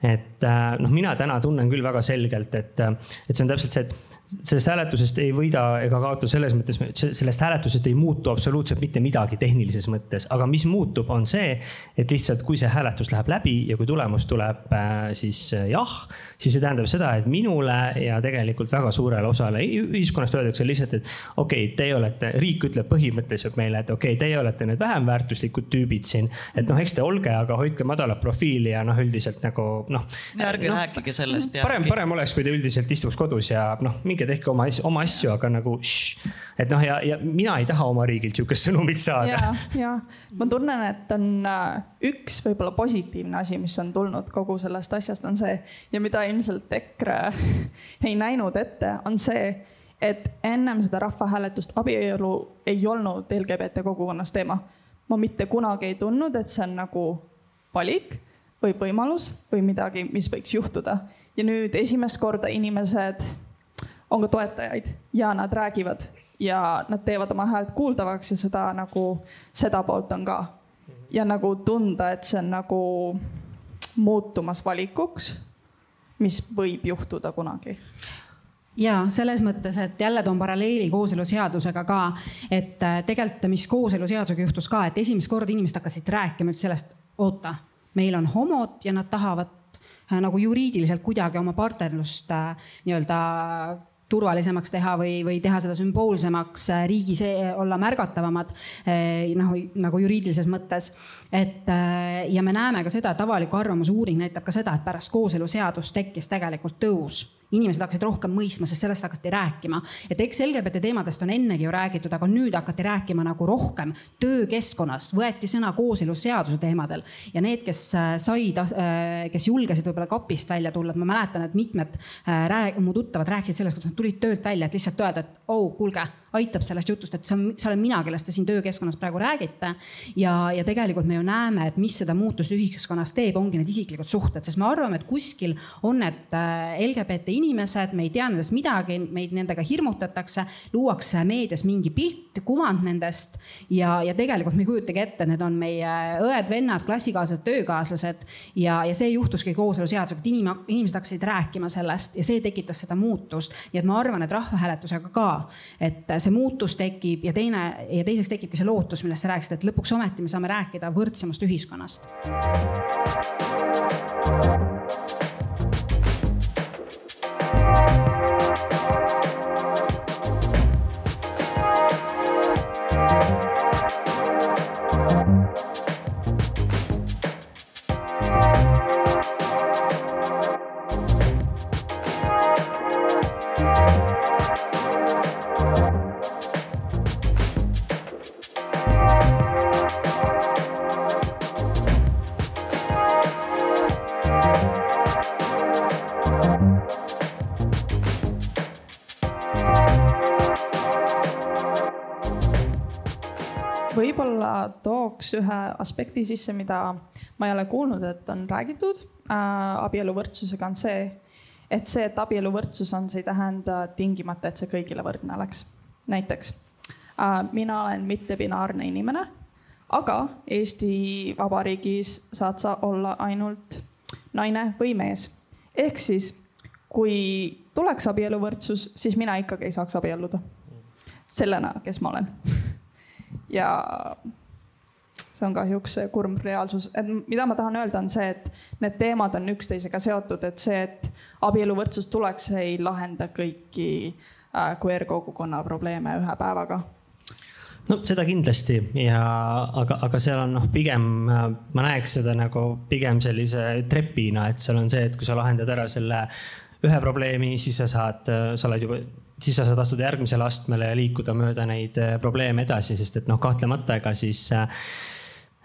D: et noh, mina täna tunnen küll väga selgelt, et, et see on täpselt see, et sellest hääletusest ei võida ega kaota selles mõttes, sellest hääletusest ei muutu absoluutselt mitte midagi tehnilises mõttes, aga mis muutub, on see, et lihtsalt kui see hääletus läheb läbi ja kui tulemus tuleb äh, siis äh, jah, siis see tähendab seda, et minule ja tegelikult väga suurele osale ühiskonnast öeldakse lihtsalt, et okei okay,, teie olete, riik ütleb põhimõtteliselt meile, et okei okay,, teie olete need vähem väärtuslikud tüübid siin. et noh, eks te olge, aga hoidke madalat profiili ja noh, üldiselt nagu noh.
A: ärge no, rääkige sellest.
D: parem, parem oleks, kui te üldiselt istuks kodus ja noh, minge tehke oma asju, oma asju, aga nagu šš. et noh, ja, ja mina ei taha oma riigilt sihukest sõnumit saada.
B: ja, ja ma tunnen, et on äh, üks võib-olla positiivne asi, mis on tulnud kogu sellest asjast, on see ja mida ilmselt EKRE ei näinud ette, on see, et ennem seda rahvahääletust abielu ei olnud LGBT kogukonnas teema. ma mitte kunagi ei tundnud, et see on nagu valik või võimalus või midagi, mis võiks juhtuda. ja nüüd esimest korda inimesed on ka toetajaid ja nad räägivad ja nad teevad oma häält kuuldavaks ja seda nagu, seda poolt on ka. ja nagu tunda, et see on nagu muutumas valikuks, mis võib juhtuda kunagi
C: ja selles mõttes, et jälle toon paralleeli kooseluseadusega ka, et äh, tegelikult, mis kooseluseadusega juhtus ka, et esimest korda inimesed hakkasid rääkima üldse sellest, oota, meil on homod ja nad tahavad äh, nagu juriidiliselt kuidagi oma partnerlust äh, nii-öelda turvalisemaks teha või, või teha seda sümboolsemaks, äh, riigis olla märgatavamad äh, noh, nagu juriidilises mõttes. et äh, ja me näeme ka seda, et avaliku arvamuse uuring näitab ka seda, et pärast kooseluseadust tekkis tegelikult tõus inimesed hakkasid rohkem mõistma, sest sellest hakati rääkima. et eks LGBT teemadest on ennegi ju räägitud, aga nüüd hakati rääkima nagu rohkem töökeskkonnas, võeti sõna kooseluseaduse teemadel ja need, kes äh, said, äh, kes julgesid võib-olla kapist välja tulla, et ma mäletan, et mitmed äh, mu tuttavad rääkisid sellest, kuidas nad tulid töölt välja, et lihtsalt öelda, et oh, kuulge aitab sellest jutust, et see on, see olen mina, kellest te siin töökeskkonnas praegu räägite. ja, ja tegelikult me ju näeme, et mis seda muutust ühiskonnas teeb, ongi need isiklikud suhted, sest me arvame, et kuskil on need äh, LGBT inimesed, me ei tea nendest midagi, meid nendega hirmutatakse, luuakse meedias mingi pilt, kuvand nendest ja, ja tegelikult me ei kujutagi ette, need on meie õed-vennad, klassikaaslased, töökaaslased ja, ja see juhtuski kooseluseadusega, et inim, inimesed hakkasid rääkima sellest ja see tekitas seda muutust. nii et ma arvan, et rahvahääletusega ka, et see muutus tekib ja teine ja teiseks tekibki see lootus, millest sa rääkisid, et lõpuks ometi me saame rääkida võrdsemast ühiskonnast.
B: Tooks ühe aspekti sisse, mida ma ei ole kuulnud, et on räägitud äh, abieluvõrdsusega, on see, et see, et abieluvõrdsus on, see ei tähenda tingimata, et see kõigile võrdne oleks. näiteks äh, mina olen mittebinaarne inimene, aga Eesti Vabariigis saad sa olla ainult naine või mees. ehk siis, kui tuleks abieluvõrdsus, siis mina ikkagi ei saaks abielluda sellena, kes ma olen ja see on kahjuks kurb reaalsus, et mida ma tahan öelda, on see, et need teemad on üksteisega seotud, et see, et abieluvõrdsus tuleks, ei lahenda kõiki äh, queer kogukonna probleeme ühe päevaga.
D: No seda kindlasti ja, aga, aga seal on noh, pigem ma näeks seda nagu pigem sellise trepina, et seal on see, et kui sa lahendad ära selle ühe probleemi, siis sa saad, sa oled juba siis sa saad astuda järgmisele astmele ja liikuda mööda neid probleeme edasi, sest et noh, kahtlemata ega siis äh, Äh,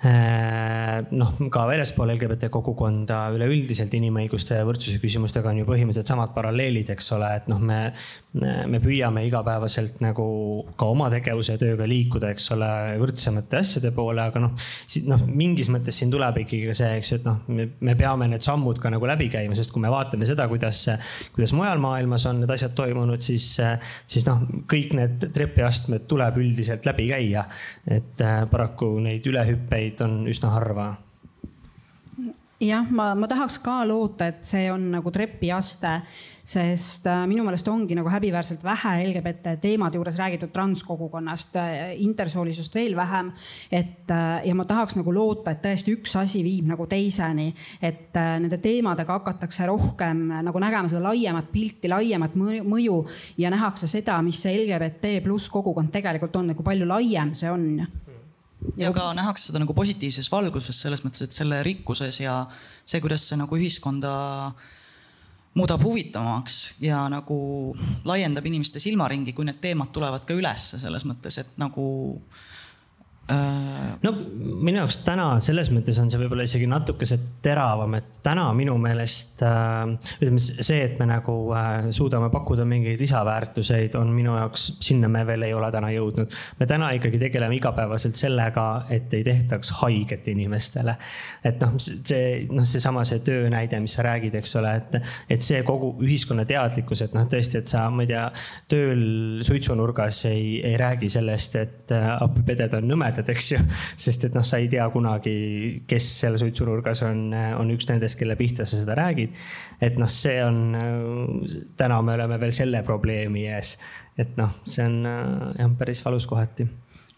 D: noh, ka väljaspool LGBT kogukonda üleüldiselt inimõiguste ja võrdsuse küsimustega on ju põhimõtteliselt samad paralleelid, eks ole, et noh, me, me püüame igapäevaselt nagu ka oma tegevuse ja tööga liikuda, eks ole, võrdsemate asjade poole, aga noh, noh, mingis mõttes siin tuleb ikkagi ka see, eks ju, et noh, me peame need sammud ka nagu läbi käima, sest kui me vaatame seda, kuidas, kuidas mujal maailmas on need asjad toimunud, siis, siis noh, kõik need trepiastmed tuleb üldiselt läbi käia. et äh, paraku neid ülehüppeid neid on üsna harva
C: jah, ma, ma tahaks ka loota, et see on nagu trepiaste, sest äh, minu meelest ongi nagu häbiväärselt vähe LGBT teemade juures räägitud transkogukonnast, äh, intersoolisust veel vähem. et äh, ja ma tahaks nagu loota, et tõesti üks asi viib nagu teiseni, et nende teemadega hakatakse rohkem nagu nägema seda laiemat pilti, laiemat mõju ja nähakse seda, mis see LGBT pluss kogukond tegelikult on, nagu palju laiem see on
A: ja ka nähakse seda nagu positiivses valguses selles mõttes, et selle rikkuses ja see, kuidas see nagu ühiskonda muudab huvitavamaks ja nagu laiendab inimeste silmaringi, kui need teemad tulevad ka ülesse selles mõttes, et nagu
D: Äh, no minu jaoks täna selles mõttes on see võib-olla isegi natukese teravam, et täna minu meelest äh, ütleme see, et me nagu äh, suudame pakkuda mingeid lisaväärtuseid, on minu jaoks, sinna me veel ei ole täna jõudnud. me täna ikkagi tegeleme igapäevaselt sellega, et ei tehtaks haiget inimestele. et noh, see noh, seesama see töönäide, mis sa räägid, eks ole, et, et see kogu ühiskonna teadlikkus, et noh, tõesti, et sa, ma ei tea, tööl suitsunurgas ei, ei räägi sellest, et appipeded on nõmedad mäletad, eks ju. sest et noh, sa ei tea kunagi, kes seal suitsunurgas on, on üks nendest, kelle pihta sa seda räägid. et noh, see on, täna me oleme veel selle probleemi ees, et noh, see on jah, päris valus kohati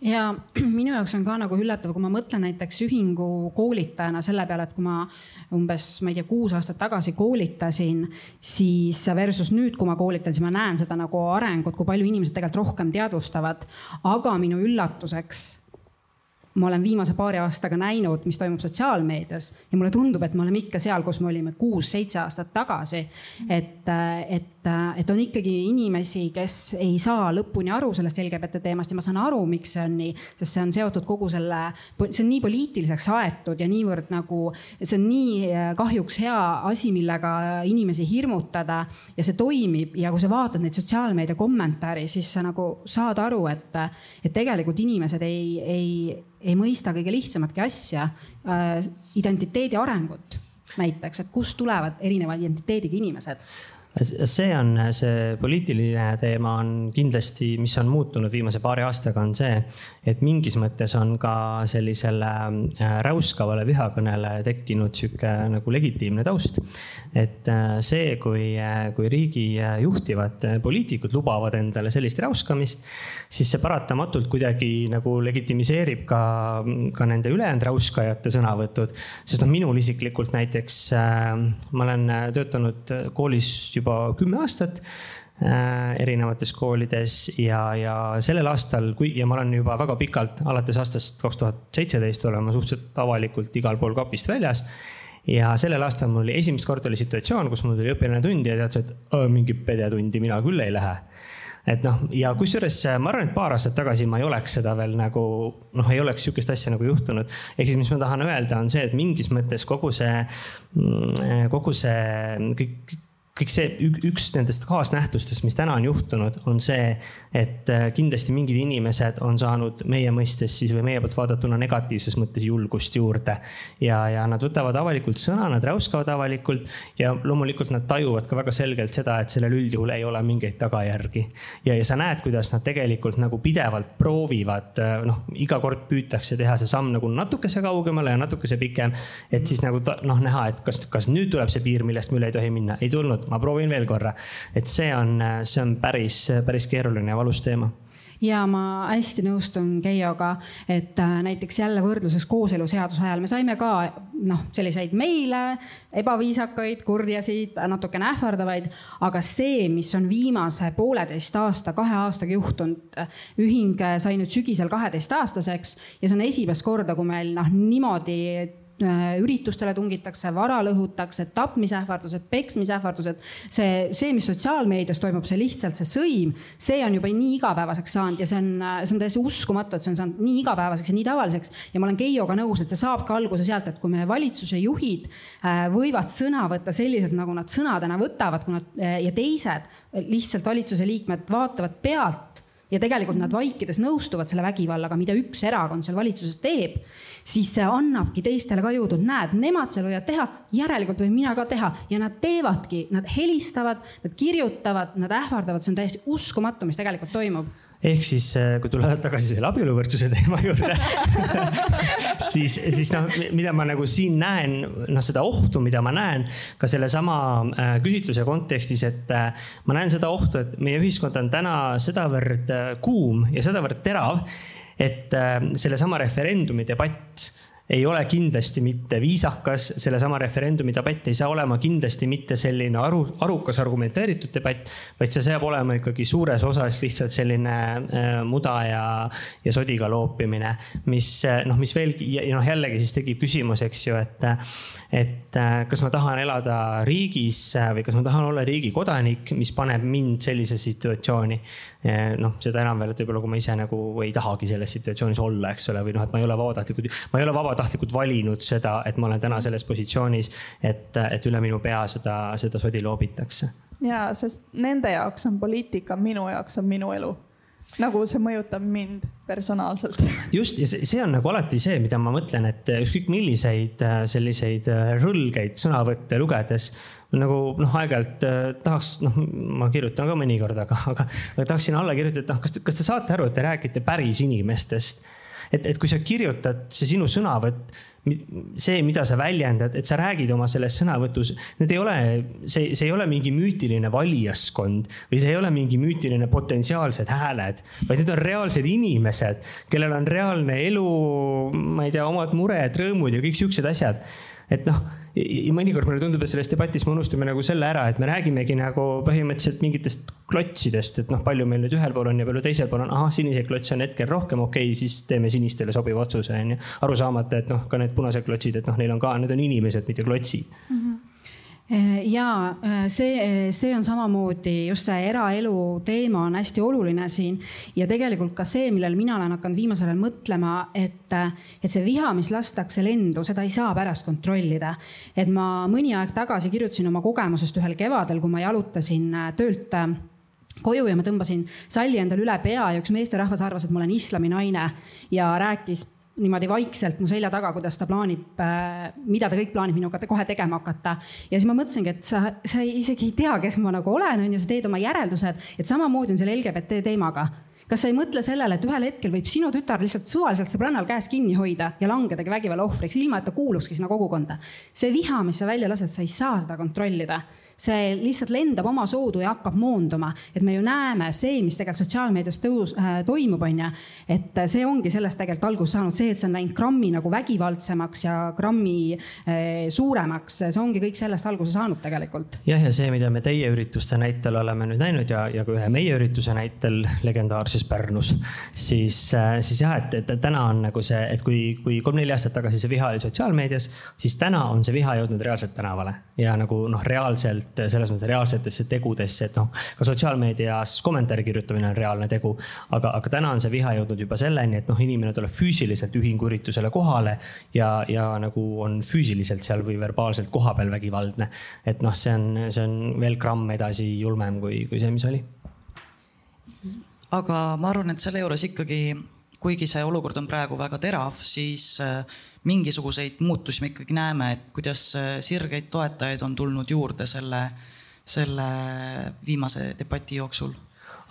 C: ja minu jaoks on ka nagu üllatav, kui ma mõtlen näiteks ühingu koolitajana selle peale, et kui ma umbes, ma ei tea, kuus aastat tagasi koolitasin, siis versus nüüd, kui ma koolitan, siis ma näen seda nagu arengut, kui palju inimesed tegelikult rohkem teadvustavad. aga minu üllatuseks ma olen viimase paari aastaga näinud, mis toimub sotsiaalmeedias ja mulle tundub, et me oleme ikka seal, kus me olime kuus-seitse aastat tagasi. et, et, et on ikkagi inimesi, kes ei saa lõpuni aru sellest LGBT teemast ja ma saan aru, miks see on nii, sest see on seotud kogu selle, see on nii poliitiliseks aetud ja niivõrd nagu, see on nii kahjuks hea asi, millega inimesi hirmutada ja see toimib ja kui sa vaatad neid sotsiaalmeedia kommentaare, siis sa nagu saad aru, et, et tegelikult inimesed ei, ei ei mõista kõige lihtsamatki asja, äh, identiteedi arengut näiteks, et kust tulevad erineva identiteediga inimesed
D: see on see poliitiline teema on kindlasti, mis on muutunud viimase paari aastaga, on see, et mingis mõttes on ka sellisele äh, räuskavale vihakõnele tekkinud sihuke nagu legitiimne taust. et äh, see, kui, äh, kui riigi juhtivad poliitikud lubavad endale sellist räuskamist, siis see paratamatult kuidagi nagu legitimiseerib ka, ka nende ülejäänud räuskajate sõnavõtud. sest noh, minul isiklikult näiteks, ma olen töötanud koolis juba juba kümme aastat äh, erinevates koolides ja, ja sellel aastal, kui ja ma olen juba väga pikalt, alates aastast kaks tuhat seitseteist olen ma suhteliselt avalikult igal pool kapist väljas. ja sellel aastal mul oli esimest korda oli situatsioon, kus mul tuli õpilane tundi ja teadis, et mingi pedetundi mina küll ei lähe et noh, ja kusjuures ma arvan, et paar aastat tagasi ma ei oleks seda veel nagu noh, ei oleks sihukest asja nagu juhtunud. ehk siis, mis ma tahan öelda, on see, et mingis mõttes kogu see, mm, kogu see kõik kõik see, üks nendest kaasnähtustest, mis täna on juhtunud, on see, et äh, kindlasti mingid inimesed on saanud meie mõistes siis või meie poolt vaadatuna negatiivses mõttes julgust juurde. ja, ja nad võtavad avalikult sõna, nad räuskavad avalikult ja loomulikult nad tajuvad ka väga selgelt seda, et sellel üldjuhul ei ole mingeid tagajärgi. ja, ja sa näed, kuidas nad tegelikult nagu pidevalt proovivad, äh, noh, iga kord püütakse teha see samm nagu natukese kaugemale ja natukese pikem. et siis nagu noh, näha, et kas, kas nüüd tuleb see piir, millest me üle ei tohi minna, ei tulnud ma proovin veel korra. et see on, see on päris, päris keeruline ja valus teema
C: ja ma hästi nõustun Keioga, et äh, näiteks jälle võrdluses kooseluseaduse ajal me saime ka noh, selliseid meile, ebaviisakaid, kurjasid, natukene ähvardavaid, aga see, mis on viimase pooleteist aasta, kahe aastaga juhtunud, ühing sai nüüd sügisel kaheteistaastaseks ja see on esimest korda, kui meil noh, niimoodi üritustele tungitakse, vara lõhutakse, tapmisähvardused, peksmisähvardused. see, see, mis sotsiaalmeedias toimub, see lihtsalt see sõim, see on juba nii igapäevaseks saanud ja see on, see on täiesti uskumatu, et see on saanud nii igapäevaseks ja nii tavaliseks. ja ma olen Keijoga nõus, et see saab ka alguse sealt, et kui meie valitsuse juhid võivad sõna võtta selliselt, nagu nad sõnadena võtavad, kui nad ja teised lihtsalt valitsuse liikmed vaatavad pealt ja tegelikult nad vaikides nõustuvad selle vägivallaga, mida üks erakond seal valitsuses teeb, siis see annabki teistele ka jõudu, et näed, nemad seal võivad teha, järelikult võin mina ka teha. Ja nad teevadki, nad helistavad, nad kirjutavad, nad ähvardavad, see on täiesti uskumatu, mis tegelikult toimub
D: ehk siis, äh, kui tulla tagasi selle abieluvõrdsuse teema juurde siis, siis noh, mida ma nagu siin näen, noh, seda ohtu, mida ma näen ka sellesama äh, küsitluse kontekstis, et äh, ma näen seda ohtu, et meie ühiskond on täna sedavõrd kuum ja sedavõrd terav, et sellesama referendumi debatt ei ole kindlasti mitte viisakas, sellesama referendumi debatt ei saa olema kindlasti mitte selline aru, arukas argumenteeritud debatt, vaid see saab olema ikkagi suures osas lihtsalt selline äh, muda ja, ja sodiga loopimine, mis äh, noh, mis veelgi ja noh, jällegi siis tekib küsimus, eks ju, et, et äh, kas ma tahan elada riigis või kas ma tahan olla riigi kodanik, mis paneb mind sellisesse situatsiooni. Noh, seda enam veel, et võib-olla kui ma ise nagu ei tahagi selles situatsioonis olla, eks ole, või noh, et ma ei ole vabatahtlikult, ma ei ole vabatahtlikult valinud seda, et ma olen täna selles positsioonis, et, et üle minu pea seda, seda sodi loobitakse.
B: ja, sest nende jaoks on poliitika, minu jaoks on minu elu nagu see mõjutab mind personaalselt.
D: just ja see, see on nagu alati see, mida ma mõtlen, et ükskõik milliseid äh, selliseid äh, rõlgeid sõnavõtte lugedes nagu noh, aeg-ajalt äh, tahaks, noh, ma kirjutan ka mõnikord, aga, aga, aga tahaksin alla kirjutada, et noh, kas te, kas te saate aru, et te räägite päris inimestest et, et kui sa kirjutad, see sinu sõnavõtt, see, mida sa väljendad, et sa räägid oma selles sõnavõtus, need ei ole, see, see ei ole mingi müütiline valijaskond või see ei ole mingi müütiline potentsiaalsed hääled, vaid need on reaalsed inimesed, kellel on reaalne elu, ma ei tea, omad mured, rõõmud ja kõik siuksed asjad. Et noh mõnikord mulle tundub, et selles debatis me unustame nagu selle ära, et me räägimegi nagu põhimõtteliselt mingitest klotsidest, et noh, palju meil nüüd ühel pool on ja palju teisel pool on, ahah, siniseid klotse on hetkel rohkem, okei okay,, siis teeme sinistele sobiva otsuse, on ju. aru saamata, et noh, ka need punased klotsid, et noh, neil on ka, need on inimesed, mitte klotsid mm. -hmm
C: ja äh, see, see on samamoodi just see eraelu teema on hästi oluline siin ja tegelikult ka see, millele mina olen hakanud viimasel ajal mõtlema, et, et see viha, mis lastakse lendu, seda ei saa pärast kontrollida. et ma mõni aeg tagasi kirjutasin oma kogemusest ühel kevadel, kui ma jalutasin töölt koju ja ma tõmbasin salli endale üle pea ja üks meesterahvas arvas, et ma olen islami naine ja rääkis niimoodi vaikselt mu selja taga, kuidas ta plaanib, äh, mida ta kõik plaanib minuga kohe tegema hakata. ja siis ma mõtlesingi, et sa, sa isegi ei tea, kes ma nagu olen, on ju, sa teed oma järeldused, et samamoodi on selle LGBT teemaga kas sa ei mõtle sellele, et ühel hetkel võib sinu tütar lihtsalt suvaliselt sõbrannal käes kinni hoida ja langedagi vägivalla ohvriks, ilma et ta kuulukski sinna kogukonda? see viha, mis sa välja lased, sa ei saa seda kontrollida see lihtsalt lendab omasoodu ja hakkab moonduma. et me ju näeme, see, mis tegelikult sotsiaalmeedias tõus äh,, toimub, on ju. et see ongi sellest tegelikult alguse saanud, see, et see on läinud grammi nagu vägivaldsemaks ja grammi äh, suuremaks, see ongi kõik sellest alguse saanud tegelikult.
D: jah, ja see, mida me teie ürituste näitel oleme nüüd näinud ja, ja ka ühe meie ürituse näitel legendaarses Pärnus, siis äh,, siis jah, et, et täna on nagu see, et kui, kui kolm-neli aastat tagasi see viha oli sotsiaalmeedias, siis täna on see viha jõudnud reaalselt tänavale ja nagu noh, reaalselt reaalselt, selles mõttes reaalsetesse tegudesse, et noh, ka sotsiaalmeedias kommentaari kirjutamine on reaalne tegu. aga, aga täna on see viha jõudnud juba selleni, et noh, inimene tuleb füüsiliselt ühinguüritusele kohale ja, ja nagu on füüsiliselt seal või verbaalselt kohapeal vägivaldne. et noh, see on, see on veel gramm edasi julmem kui, kui see, mis oli.
A: Aga ma arvan, et selle juures ikkagi, kuigi see olukord on praegu väga terav, siis äh, mingisuguseid muutusi me ikkagi näeme, et kuidas äh, sirgeid toetajaid on tulnud juurde selle, selle viimase debati jooksul.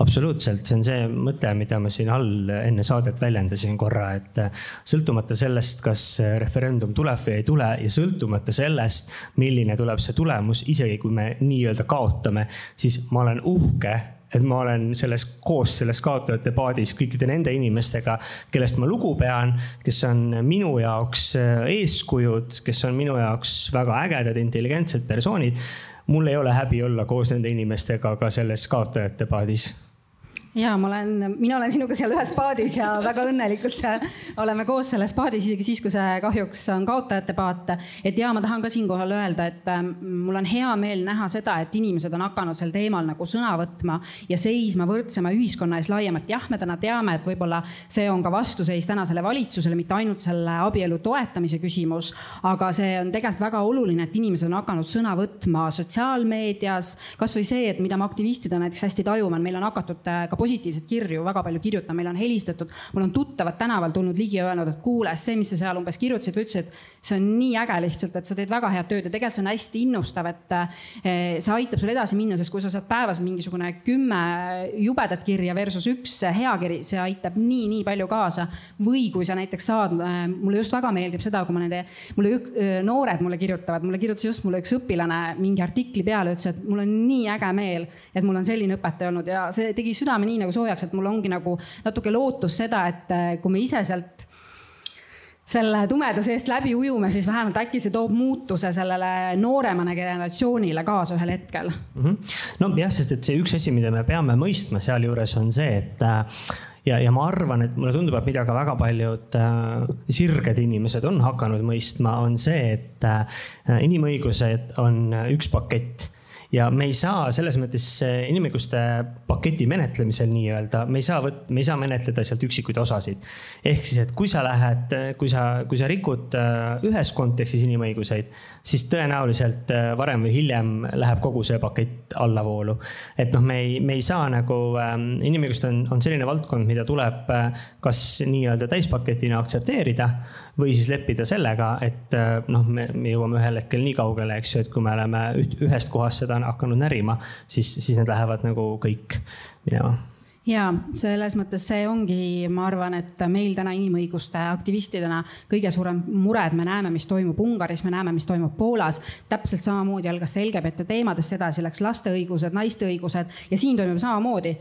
D: Absoluutselt, see on see mõte, mida ma siin all enne saadet väljendasin korra, et äh, sõltumata sellest, kas referendum tuleb või ei tule ja sõltumata sellest, milline tuleb see tulemus, isegi kui me nii-öelda kaotame, siis ma olen uhke et ma olen selles koos selles kaotajate paadis kõikide nende inimestega, kellest ma lugu pean, kes on minu jaoks äh, eeskujud, kes on minu jaoks väga ägedad, intelligentsed persoonid. mul ei ole häbi olla koos nende inimestega ka selles kaotajate paadis
C: ja ma olen, mina olen sinuga seal ühes paadis ja väga õnnelikult seal oleme koos selles paadis, isegi siis, kui see kahjuks on kaotajate paat. et ja ma tahan ka siinkohal öelda, et ähm, mul on hea meel näha seda, et inimesed on hakanud sel teemal nagu sõna võtma ja seisma võrdsema ühiskonna ees laiemalt. jah, me täna teame, et võib-olla see on ka vastuseis tänasele valitsusele, mitte ainult selle abielu toetamise küsimus, aga see on tegelikult väga oluline, et inimesed on hakanud sõna võtma sotsiaalmeedias. kasvõi see, et mida me aktivistidena näiteks hästi tajume, meil on hakatud äh, ka positiivseid kirju väga palju kirjutama, meile on helistatud, mul on tuttavad tänaval tulnud ligi ja öelnud, et kuule, see, mis sa seal umbes kirjutasid või ütlesid, see on nii äge lihtsalt, et sa teed väga head tööd ja tegelikult see on hästi innustav, et eh, see aitab sul edasi minna, sest kui sa saad päevas mingisugune kümme jubedat kirja versus üks hea kiri, see aitab nii, nii palju kaasa. või kui sa näiteks saad, eh, mulle just väga meeldib seda, kui ma nende, mulle eh, noored mulle kirjutavad, mulle kirjutas just mulle üks õpilane mingi artikli peale, ütles, et mul on nii äge meel, et mul on selline õpetaja olnud ja see tegi südame nii nii nagu soojaks, et mul ongi nagu natuke lootus seda, et äh, kui me ise sealt selle tumeda seest läbi ujume, siis vähemalt äkki see toob muutuse sellele nooremale generatsioonile kaasa ühel hetkel mm.
D: -hmm. nojah, sest et see üks asi, mida me peame mõistma sealjuures on see, et äh, ja, ja ma arvan, et mulle tundub, et mida ka väga paljud äh, sirged inimesed on hakanud mõistma, on see, et äh, inimõigused on üks pakett ja me ei saa selles mõttes eh, inimõiguste paketi menetlemisel nii-öelda, me ei saa võt-, me ei saa menetleda sealt üksikuid osasid. ehk siis, et kui sa lähed, kui sa, kui sa rikud eh, ühes kontekstis inimõiguseid, siis tõenäoliselt varem või hiljem läheb kogu see pakett allavoolu. et noh, me ei, me ei saa nagu, inimõigused on, on selline valdkond, mida tuleb kas nii-öelda täispaketina aktsepteerida või siis leppida sellega, et noh, me, me jõuame ühel hetkel nii kaugele, eks ju, et kui me oleme üht, ühest kohast seda hakanud närima, siis, siis need lähevad nagu kõik minema
C: ja selles mõttes see ongi, ma arvan, et meil täna inimõiguste aktivistidena kõige suurem mure, et me näeme, mis toimub Ungaris, me näeme, mis toimub Poolas. täpselt samamoodi algas see LGBT teemadest edasi, läks laste õigused, naiste õigused ja siin toimub samamoodi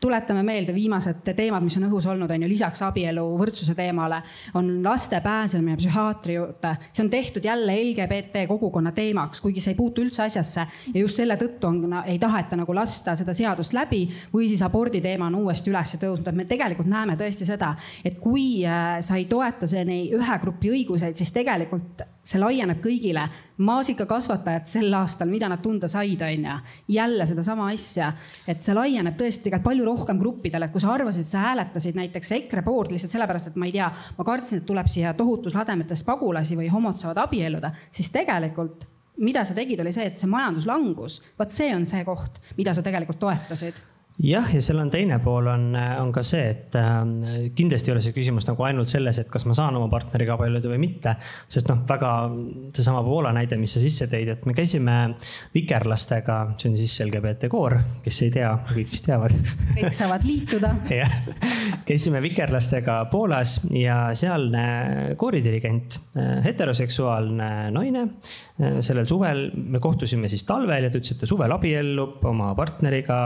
C: tuletame meelde viimased teemad, mis on õhus olnud, on ju, lisaks abielu võrdsuse teemale on laste pääsemine psühhiaatri juurde. see on tehtud jälle LGBT kogukonna teemaks, kuigi see ei puutu üldse asjasse ja just selle tõttu on, ei taheta nagu lasta seda seadust läbi või siis abordi teema on uuesti üles tõusnud, et me tegelikult näeme tõesti seda, et kui äh, sa ei toeta see ühe grupi õiguseid, siis tegelikult see laieneb kõigile. maasikakasvatajad sel aastal, mida nad tunda said, on ju, jälle sedasama asja, et see laieneb tõesti tegelikult palju rohkem gruppidele, kui sa arvasid, sa hääletasid näiteks EKRE poolt lihtsalt sellepärast, et ma ei tea, ma kartsin, et tuleb siia tohutus lademetest pagulasi või homod saavad abielluda, siis tegelikult mida sa tegid, oli see, et see majanduslangus, vot see on see koht, mida sa tegelikult toetasid
D: jah, ja seal on teine pool on, on ka see, et äh, kindlasti ei ole see küsimus nagu ainult selles, et kas ma saan oma partneriga abielluda või mitte. sest noh, väga seesama Poola näide, mis sa sisse tõid, et me käisime vikerlastega, see on siis LGBT koor, kes ei tea, kõik vist teavad.
C: kõik saavad liituda
D: jah, käisime vikerlastega Poolas ja sealne kooridirigent, äh, heteroseksuaalne naine Äh, sellel suvel me kohtusime siis talvel ja ta ütles, et ta suvel abiellub oma partneriga.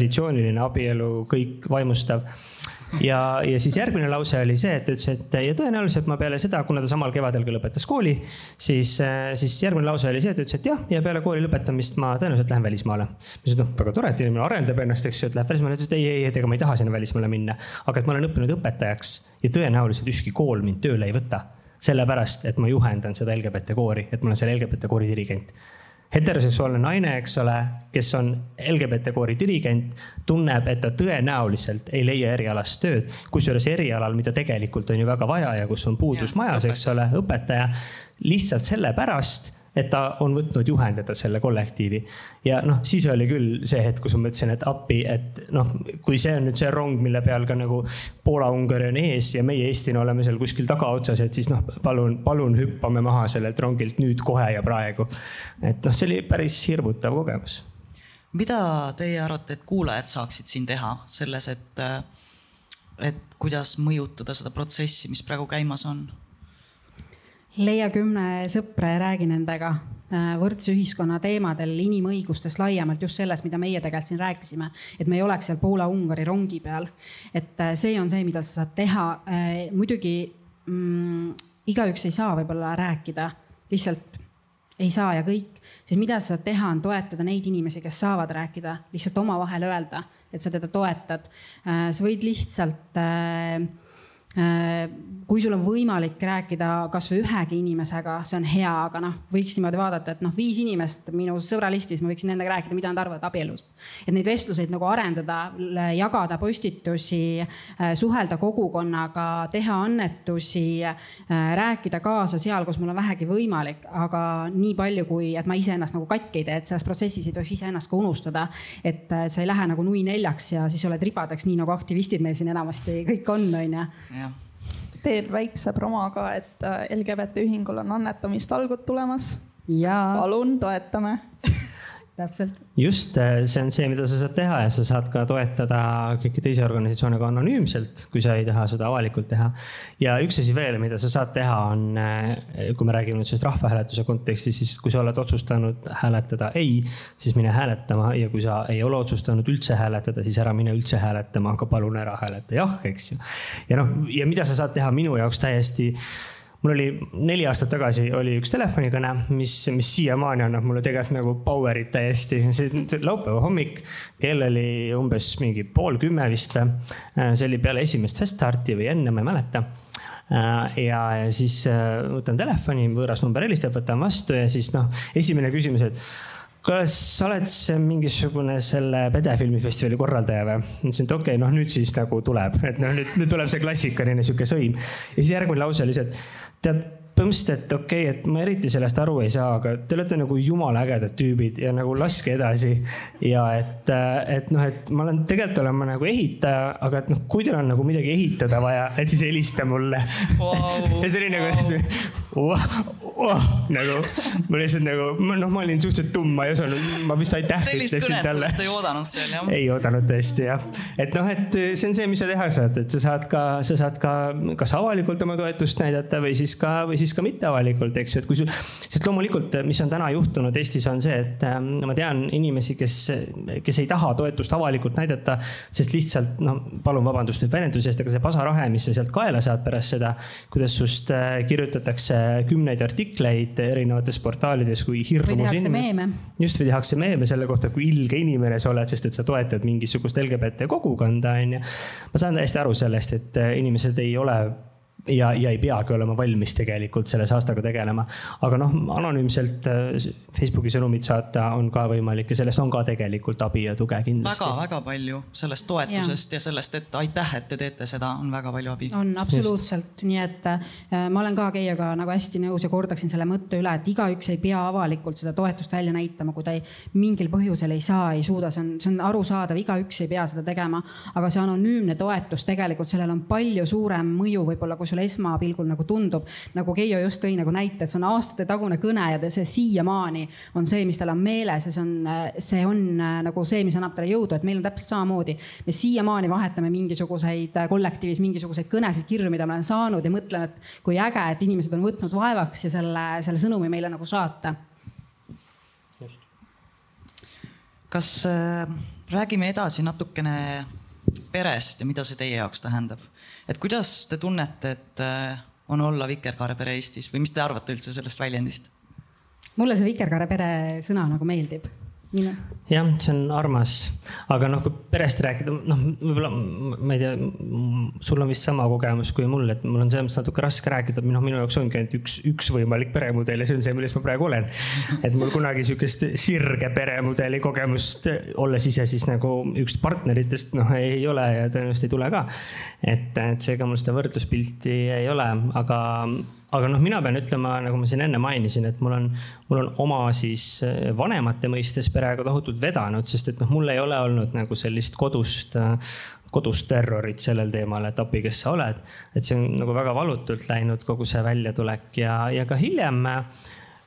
D: Traditsiooniline abielu, kõik vaimustav. ja, ja siis järgmine lause oli see, et ta ütles, et ja tõenäoliselt ma peale seda, kuna ta samal kevadel ka lõpetas kooli, siis, siis järgmine lause oli see, et ta ütles, et jah, ja peale kooli lõpetamist ma tõenäoliselt lähen välismaale. ma ütlesin, noh, väga tore, et inimene arendab ennast, eks ju, et läheb välismaale. ta ütles, et ei, ei, et ega ma ei taha sinna välismaale minna, aga et ma olen õppinud õpetajaks ja tõenäoliselt ükski kool mind tööle ei võta sellepärast, et ma juhendan seda LGBT koori, et ma olen selle LGBT koori dirigent. Heteroseksuaalne naine, eks ole, kes on LGBT koori dirigent, tunneb, et ta tõenäoliselt ei leia erialast tööd. kusjuures erialal, mida tegelikult on ju väga vaja ja kus on puudus ja, majas, eks ole, õpetaja. lihtsalt sellepärast et ta on võtnud juhendada selle kollektiivi. ja noh, siis oli küll see hetk, kus ma mõtlesin, et appi, et noh, kui see on nüüd see rong, mille peal ka nagu Poola-Ungari on ees ja meie Eestina oleme seal kuskil tagaotsas, et siis noh, palun, palun hüppame maha sellelt rongilt nüüd kohe ja praegu. et noh, see oli päris hirmutav kogemus.
A: mida teie arvate, et kuulajad saaksid siin teha selles, et, et kuidas mõjutada seda protsessi, mis praegu käimas on?
C: Leia kümne sõpra ja räägi nendega äh, võrdse ühiskonna teemadel, inimõigustest laiemalt, just sellest, mida meie tegelikult siin rääkisime. et me ei oleks seal Poola-Ungari rongi peal. et äh, see on see, mida sa saad teha. Äh, muidugi mm, igaüks ei saa võib-olla rääkida lihtsalt ei saa ja kõik, siis mida sa saad teha, on toetada neid inimesi, kes saavad rääkida, lihtsalt omavahel öelda, et sa teda toetad. sa võid lihtsalt äh, kui sul on võimalik rääkida kasvõi ühegi inimesega, see on hea, aga noh, võiks niimoodi vaadata, et noh, viis inimest minu sõbralistis, ma võiksin nendega rääkida, mida nad arvavad abielust. et neid vestluseid nagu arendada, jagada postitusi, äh, suhelda kogukonnaga, teha annetusi, äh, rääkida kaasa seal, kus mul on vähegi võimalik, aga nii palju, kui, et ma iseennast nagu katki ei tee, et selles protsessis ei tohiks iseennast ka unustada. et sa ei lähe nagu nui neljaks ja siis oled ribadeks, nii nagu aktivistid meil siin enamasti kõik on, on ju
B: teen väikse promo ka, et äh, LGBT ühingul on annetamistalgud tulemas. palun toetame
C: täpselt.
D: just, äh, see on see, mida sa saad teha ja sa saad ka toetada kõiki teisi organisatsioone ka anonüümselt, kui sa ei taha seda avalikult teha. ja üks asi veel, mida sa saad teha, on, äh, kui me räägime nüüd sellest rahvahääletuse kontekstis, siis kui sa oled otsustanud hääletada ei, siis mine hääletama ja kui sa ei ole otsustanud üldse hääletada, siis ära mine üldse hääletama, aga palun ära hääleta jah, eks ju. ja noh, ja mida sa saad teha minu jaoks täiesti mul oli neli aastat tagasi oli üks telefonikõne, mis, mis siiamaani annab mulle tegelikult nagu power'it täiesti. see laupäeva hommik, kell oli umbes mingi pool kümme vist või. see oli peale esimest feststarti või enne, ma ei mäleta ja, ja siis äh, võtan telefoni, võõras number helistab, võtan vastu ja siis noh, esimene küsimus, et kas sa oled mingisugune selle Pede filmifestivali korraldaja või? ütlesin, et okei okay,, noh nüüd siis nagu tuleb, et noh, nüüd, nüüd tuleb see klassikaline sihuke sõim. ja siis järgmine lause oli see, et tead, põhimõtteliselt, et okei okay,, et ma eriti sellest aru ei saa, aga te olete nagu jumala ägedad tüübid ja nagu laske edasi. ja et, et noh, et ma olen, tegelikult olen ma nagu ehitaja, aga et noh, kui teil on nagu midagi ehitada vaja, et siis helista mulle wow,. ja see oli wow. nagu oh,, oh, nagu ma lihtsalt nagu, noh, ma olin suhteliselt tumm, ma ei osanud, ma vist aitäh
A: ütlesin talle. sellist kõnet vist ei oodanud seal jah?
D: ei oodanud tõesti jah, et noh, et see on see, mis sa teha saad, et sa saad ka, sa saad ka kas avalikult oma toetust näidata või siis ka, või siis ka mitteavalikult, eks ju, et kui sul, sest loomulikult, mis on täna juhtunud Eestis, on see, et ähm, ma tean inimesi, kes, kes ei taha toetust avalikult näidata, sest lihtsalt noh, palun vabandust nüüd väljenduse eest, aga see pasarahe, mis sa sealt kaela saad pärast seda, kuidas sust äh, kirjutatakse kümneid artikleid erinevates portaalides, kui hirmus
C: meeme.
D: just, või tehakse meeme selle kohta, kui ilge inimene sa oled, sest et sa toetad mingisugust LGBT kogukonda, on ju. ma saan täiesti aru sellest, et äh, inimesed ei ole ja, ja ei peagi olema valmis tegelikult selle saastaga tegelema. aga noh, anonüümselt äh, Facebooki sõnumit saata on ka võimalik ja sellest on ka tegelikult abi ja tuge kindlasti
A: väga,. väga-väga palju sellest toetusest ja. ja sellest, et aitäh, et te teete seda, on väga palju abi.
C: on absoluutselt, nii et äh, ma olen ka Keiaga nagu hästi nõus ja kordaksin selle mõtte üle, et igaüks ei pea avalikult seda toetust välja näitama, kui ta ei, mingil põhjusel ei saa, ei suuda, see on, see on arusaadav, igaüks ei pea seda tegema. aga see anonüümne toetus tegelikult sellel on palju suurem mõju võib-olla, kui sulle esmapilgul nagu tundub. nagu Keijo just tõi nagu näite, et see on aastatetagune kõne ja see siiamaani on see, mis tal on meeles ja see on, see on äh, nagu see, mis annab talle jõudu, et meil on täpselt samamoodi. me siiamaani vahetame mingisuguseid äh, kollektiivis mingisuguseid kõnesid, kirju, mida ma olen saanud ja mõtleme, et kui äge, et inimesed on võtnud vaevaks ja selle, selle sõnumi meile nagu saata.
A: kas äh, räägime edasi natukene perest ja mida see teie jaoks tähendab? et kuidas te tunnete, et äh, on olla vikerkaarepere Eestis või mis te arvate üldse sellest väljendist?
C: mulle see vikerkaarepere sõna nagu meeldib
D: jah, see on armas, aga noh, kui perest rääkida, noh, võib-olla ma ei tea, sul on vist sama kogemus kui mul, et mul on selles mõttes natuke raske rääkida, noh, minu jaoks ongi ainult üks, üks võimalik peremudel ja see on see, milles ma praegu olen. et mul kunagi sihukest sirge peremudeli kogemust, olles ise siis nagu üks partneritest, noh, ei ole ja tõenäoliselt ei tule ka. et, et seega mul seda võrdluspilti ei ole, aga aga noh, mina pean ütlema, nagu ma siin enne mainisin, et mul on, mul on oma siis eh, vanemate mõistes perega tohutult vedanud, sest et noh, mul ei ole olnud nagu sellist kodust, kodust terrorit sellel teemal, et appi, kes sa oled. et see on nagu väga valutult läinud, kogu see väljatulek ja, ja ka hiljem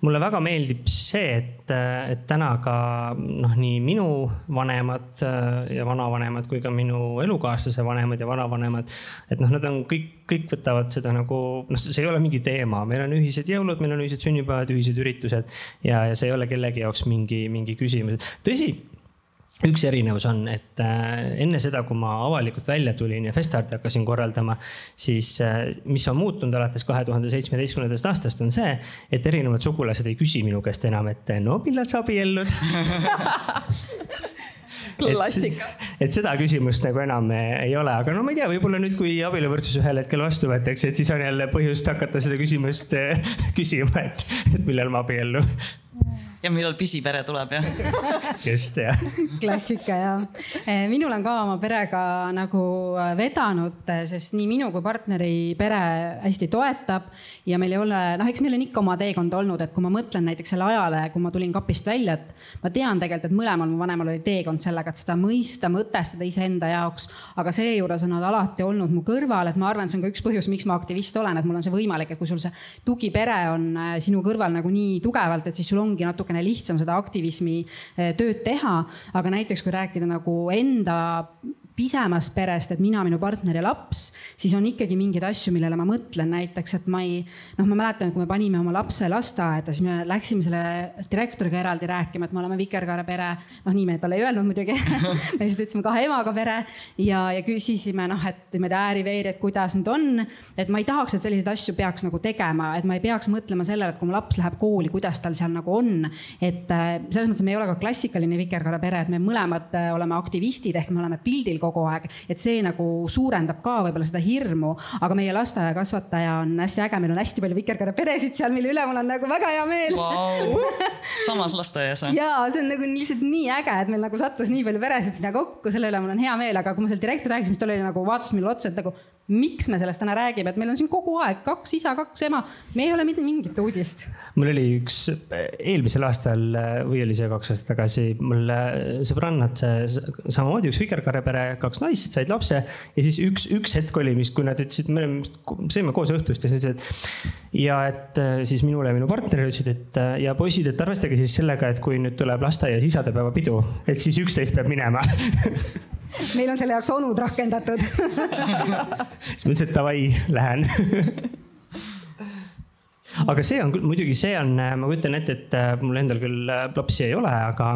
D: mulle väga meeldib see, et, et täna ka noh, nii minu vanemad äh, ja vanavanemad kui ka minu elukaaslase vanemad ja vanavanemad. et noh, nad on kõik, kõik võtavad seda nagu, noh, see ei ole mingi teema, meil on ühised jõulud, meil on ühised sünnipäevad, ühised üritused. ja, ja see ei ole kellegi jaoks mingi, mingi küsimus, tõsi üks erinevus on, et äh, enne seda, kui ma avalikult välja tulin ja Festarti hakkasin korraldama, siis äh, mis on muutunud alates kahe tuhande seitsmeteistkümnendast aastast, on see, et erinevad sugulased ei küsi minu käest enam, et no millal sa abiellud?
B: Klassika.
D: et seda küsimust nagu enam ei ole, aga no ma ei tea, võib-olla nüüd, kui abieluvõrdsus ühel hetkel vastu võetakse, et siis on jälle põhjust hakata seda küsimust küsima, et, et millal ma abiellun
A: ja millal pisipere tuleb, jah?
D: just, jah.
C: klassika ja eh, minul on ka oma perega nagu eh, vedanud, eh, sest nii minu kui partneri pere hästi toetab ja meil ei ole, noh, eks meil on ikka oma teekond olnud, et kui ma mõtlen näiteks selle ajale, kui ma tulin kapist välja, et ma tean tegelikult, et mõlemal mu vanemal oli teekond sellega, et seda mõista, mõtestada iseenda jaoks, aga seejuures on nad alati olnud mu kõrval, et ma arvan, see on ka üks põhjus, miks ma aktivist olen, et mul on see võimalik, et kui sul see tugipere on sinu kõrval nagu nii tugevalt, et siis sul ongi natuke natukene lihtsam seda aktivismi eh, tööd teha, aga näiteks kui rääkida nagu enda pisemast perest, et mina, minu partner ja laps, siis on ikkagi mingeid asju, millele ma mõtlen, näiteks, et ma ei, noh, ma mäletan, et kui me panime oma lapse lasteaeda, siis me läksime selle direktoriga eraldi rääkima, et me oleme vikerkaare pere. noh, nii me talle ei öelnud muidugi me lihtsalt ütlesime kahe emaga pere ja, ja küsisime noh, et niimoodi ääri-veeri, et kuidas nüüd on. et ma ei tahaks, et selliseid asju peaks nagu tegema, et ma ei peaks mõtlema sellele, et kui mu laps läheb kooli, kuidas tal seal nagu on. et äh, selles mõttes me ei ole ka klassikaline vikerkaare pere, et me mõlemad äh, oleme aktivistid ehk me oleme pildil kogu aeg, et see nagu suurendab ka võib-olla seda hirmu, aga meie lasteaiakasvataja on hästi äge, meil on hästi palju vikerkaare peresid seal, mille üle mul on nagu väga hea meel.
A: Wow.. samas lasteaias või?
C: ja see on nagu lihtsalt nii äge, et meil nagu sattus nii palju peresid sinna kokku, selle üle mul on hea meel, aga kui ma seal direktori rääkisin, siis ta oli nagu vaatas mulle otsa, et nagu miks me sellest täna räägime, et meil on siin kogu aeg kaks isa, kaks ema, me ei ole mitte mingit uudist.
D: mul oli üks eelmisel aastal või oli see kaks aastat tagasi, mul sõbrannad samamoodi üks vikerkaare pere, kaks naist said lapse. Ja siis üks, üks hetk oli, mis, kui nad ütlesid, me sõime koos õhtust ja siis ütlesid, et ja et siis minule ja minu partnerile ütlesid, et ja poisid, et arvestage siis sellega, et kui nüüd tuleb lasteaias isadepäeva pidu, et siis üksteist peab minema.
C: Meil on selle jaoks onud rakendatud
D: siis ma ütlesin, et davai, lähen aga see on küll, muidugi see on, ma kujutan ette, et äh, mul endal küll äh, lapsi ei ole, aga,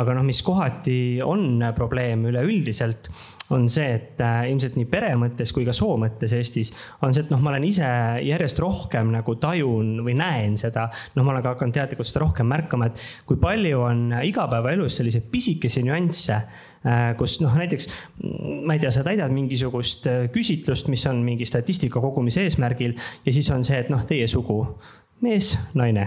D: aga noh, mis kohati on probleem üleüldiselt on see, et äh, ilmselt nii pere mõttes kui ka soo mõttes Eestis on see, et noh, ma olen ise järjest rohkem nagu tajun või näen seda. noh, ma olen ka hakanud teadlikult seda rohkem märkama, et kui palju on igapäevaelus selliseid pisikesi nüansse äh, kus noh, näiteks ma ei tea, sa täidad mingisugust äh, küsitlust, mis on mingi statistika kogumise eesmärgil ja siis on see, et noh, teie sugu, mees, naine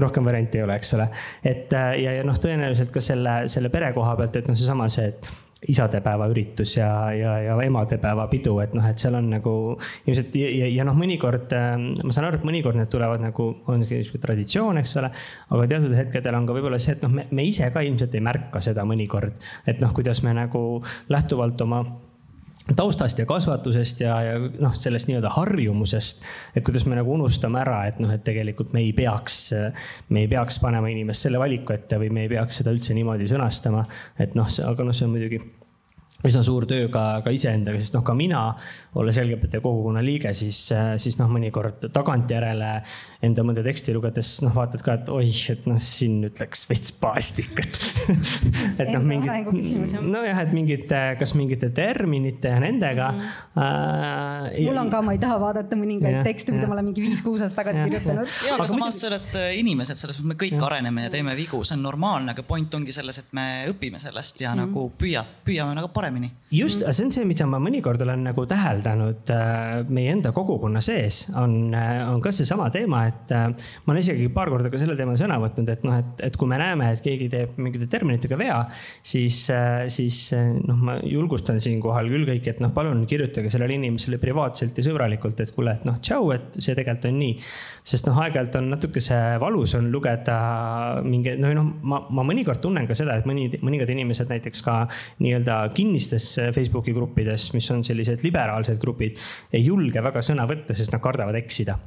D: rohkem variante ei ole, eks ole. et ja, ja noh, tõenäoliselt ka selle, selle pere koha pealt, et noh, seesama see, et isadepäeva üritus ja, ja, ja emadepäeva pidu, et noh, et seal on nagu ilmselt ja, ja, ja noh, mõnikord ähm, ma saan aru, et mõnikord need tulevad nagu, on niisugune traditsioon, eks ole. aga teatud hetkedel on ka võib-olla see, et noh, me, me ise ka ilmselt ei märka seda mõnikord, et noh, kuidas me nagu lähtuvalt oma taustast ja kasvatusest ja, ja noh, sellest nii-öelda harjumusest. et kuidas me nagu unustame ära, et noh, et tegelikult me ei peaks, me ei peaks panema inimest selle valiku ette või me ei peaks seda üldse niimoodi sõnastama. et noh, aga noh, see on muidugi üsna suur töö ka, ka iseendaga, sest noh, ka mina, olles LGBT kogukonna liige, siis, siis noh, mõnikord tagantjärele enda mõnda teksti lugedes noh, vaatad ka, et oih, et noh, siin ütleks veits paastik, et
C: et noh, mingid,
D: nojah, et mingite, kas mingite terminite ja nendega mm.
C: -hmm. äh, mul on ka, ma ei taha vaadata mõningaid ja, tekste, mida ja. ma olen mingi viis-kuus aastat tagasi kirjutanud.
A: ja, aga samas sa oled äh, inimesed, selles mõttes me kõik ja. areneme ja teeme vigu, see on normaalne, aga point ongi selles, et me õpime sellest ja mm -hmm. nagu püüad, püüame nagu paremini
D: just, see on see, mida ma mõnikord olen nagu täheldanud äh, meie enda kogukonna sees, on, äh, on ka seesama teema, et äh, ma olen isegi paar korda ka selle teemal sõna võtnud, et noh, et, et kui me näeme, et keegi teeb mingite terminitega vea, siis, siis noh, ma julgustan siinkohal küll kõiki, et noh, palun kirjutage sellele inimesele privaatselt ja sõbralikult, et kuule, et noh, tšau, et see tegelikult on nii. sest noh, aeg-ajalt on natukese valus on lugeda mingi, no noh, ma, ma mõnikord tunnen ka seda, et mõni, mõningad inimesed näiteks ka nii-öelda kinni kinnistes äh, Facebooki gruppides, mis on sellised liberaalsed grupid, ei julge väga sõna võtta, sest nad kardavad eksida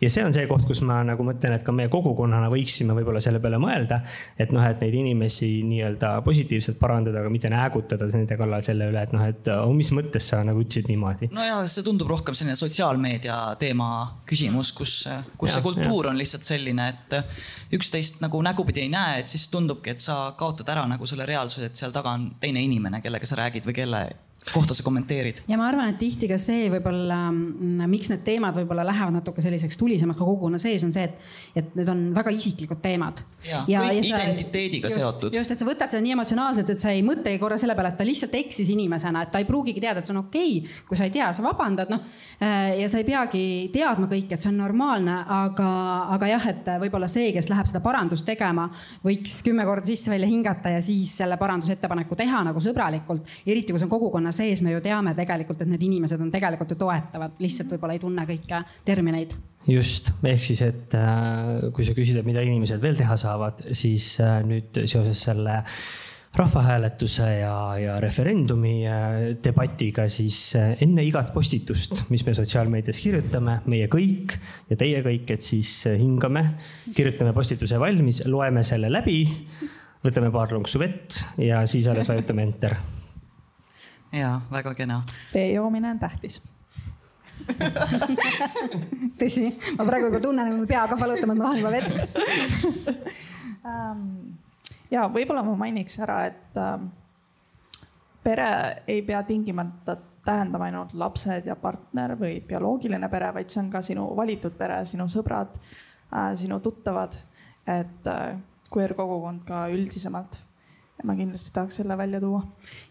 D: ja see on see koht, kus ma nagu mõtlen, et ka meie kogukonnana võiksime võib-olla selle peale mõelda. et noh, et neid inimesi nii-öelda positiivselt parandada, aga mitte näägutada nende kallal selle üle, et noh, et oh, mis mõttes sa nagu ütlesid niimoodi.
A: no ja see tundub rohkem selline sotsiaalmeedia teema küsimus, kus, kus ja, see kultuur ja. on lihtsalt selline, et üksteist nagu nägupidi ei näe, et siis tundubki, et sa kaotad ära nagu selle reaalsuse, et seal taga on teine inimene, kellega sa räägid või kelle kohta sa kommenteerid?
C: ja ma arvan, et tihti ka see võib-olla, mm, miks need teemad võib-olla lähevad natuke selliseks tulisemaks ka kogukonna sees, on see, et, et need on väga isiklikud teemad.
A: ja, ja, ja sa, identiteediga
C: just,
A: seotud.
C: just, et sa võtad seda nii emotsionaalselt, et sa ei mõtlegi korra selle peale, et ta lihtsalt eksis inimesena, et ta ei pruugigi teada, et see on okei okay.. kui sa ei tea, sa vabandad, noh. Äh, ja sa ei peagi teadma kõike, et see on normaalne, aga, aga jah, et võib-olla see, kes läheb seda parandust tegema, võiks kümme korda sisse-välja hingata ja siis selle parandusettepaneku teha nagu sõbralikult. eriti kui see on kogukonnas sees me ju teame tegelikult, et need inimesed on tegelikult ju toetavad, lihtsalt võib-olla ei tunne kõiki termineid.
D: Just, ehk siis, et äh, kui sa küsid, et mida inimesed veel teha saavad, siis äh, nüüd seoses selle rahvahääletuse ja, ja referendumi äh, debatiga, siis enne igat postitust, mis me sotsiaalmeedias kirjutame, meie kõik ja teie kõik, et siis hingame, kirjutame postituse valmis, loeme selle läbi, võtame paar lonksu vett ja siis alles vajutame enter
A: ja väga kena.
B: vee joomine on tähtis
C: tõsi, ma praegu juba tunnen, et mul pea hakkab valutama, et ma tahan juba vett
B: um, ja võib-olla ma mainiks ära, et um, pere ei pea tingimata tähendama ainult lapsed ja partner või bioloogiline pere, vaid see on ka sinu valitud pere, sinu sõbrad äh,, sinu tuttavad. et äh, queer kogukond ka üldisemalt ma kindlasti tahaks selle välja tuua.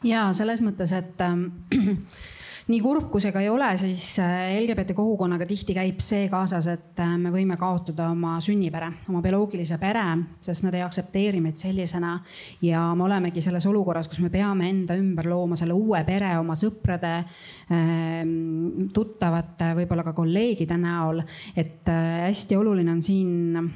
C: ja selles mõttes, et äh, nii kurb kui see ka ei ole, siis äh, LGBT kogukonnaga tihti käib see kaasas, et äh, me võime kaotada oma sünnipere, oma bioloogilise pere, sest nad ei aktsepteeri meid sellisena. ja me olemegi selles olukorras, kus me peame enda ümber looma selle uue pere oma sõprade, ähm, tuttavate, võib-olla ka kolleegide näol. et hästi oluline on siin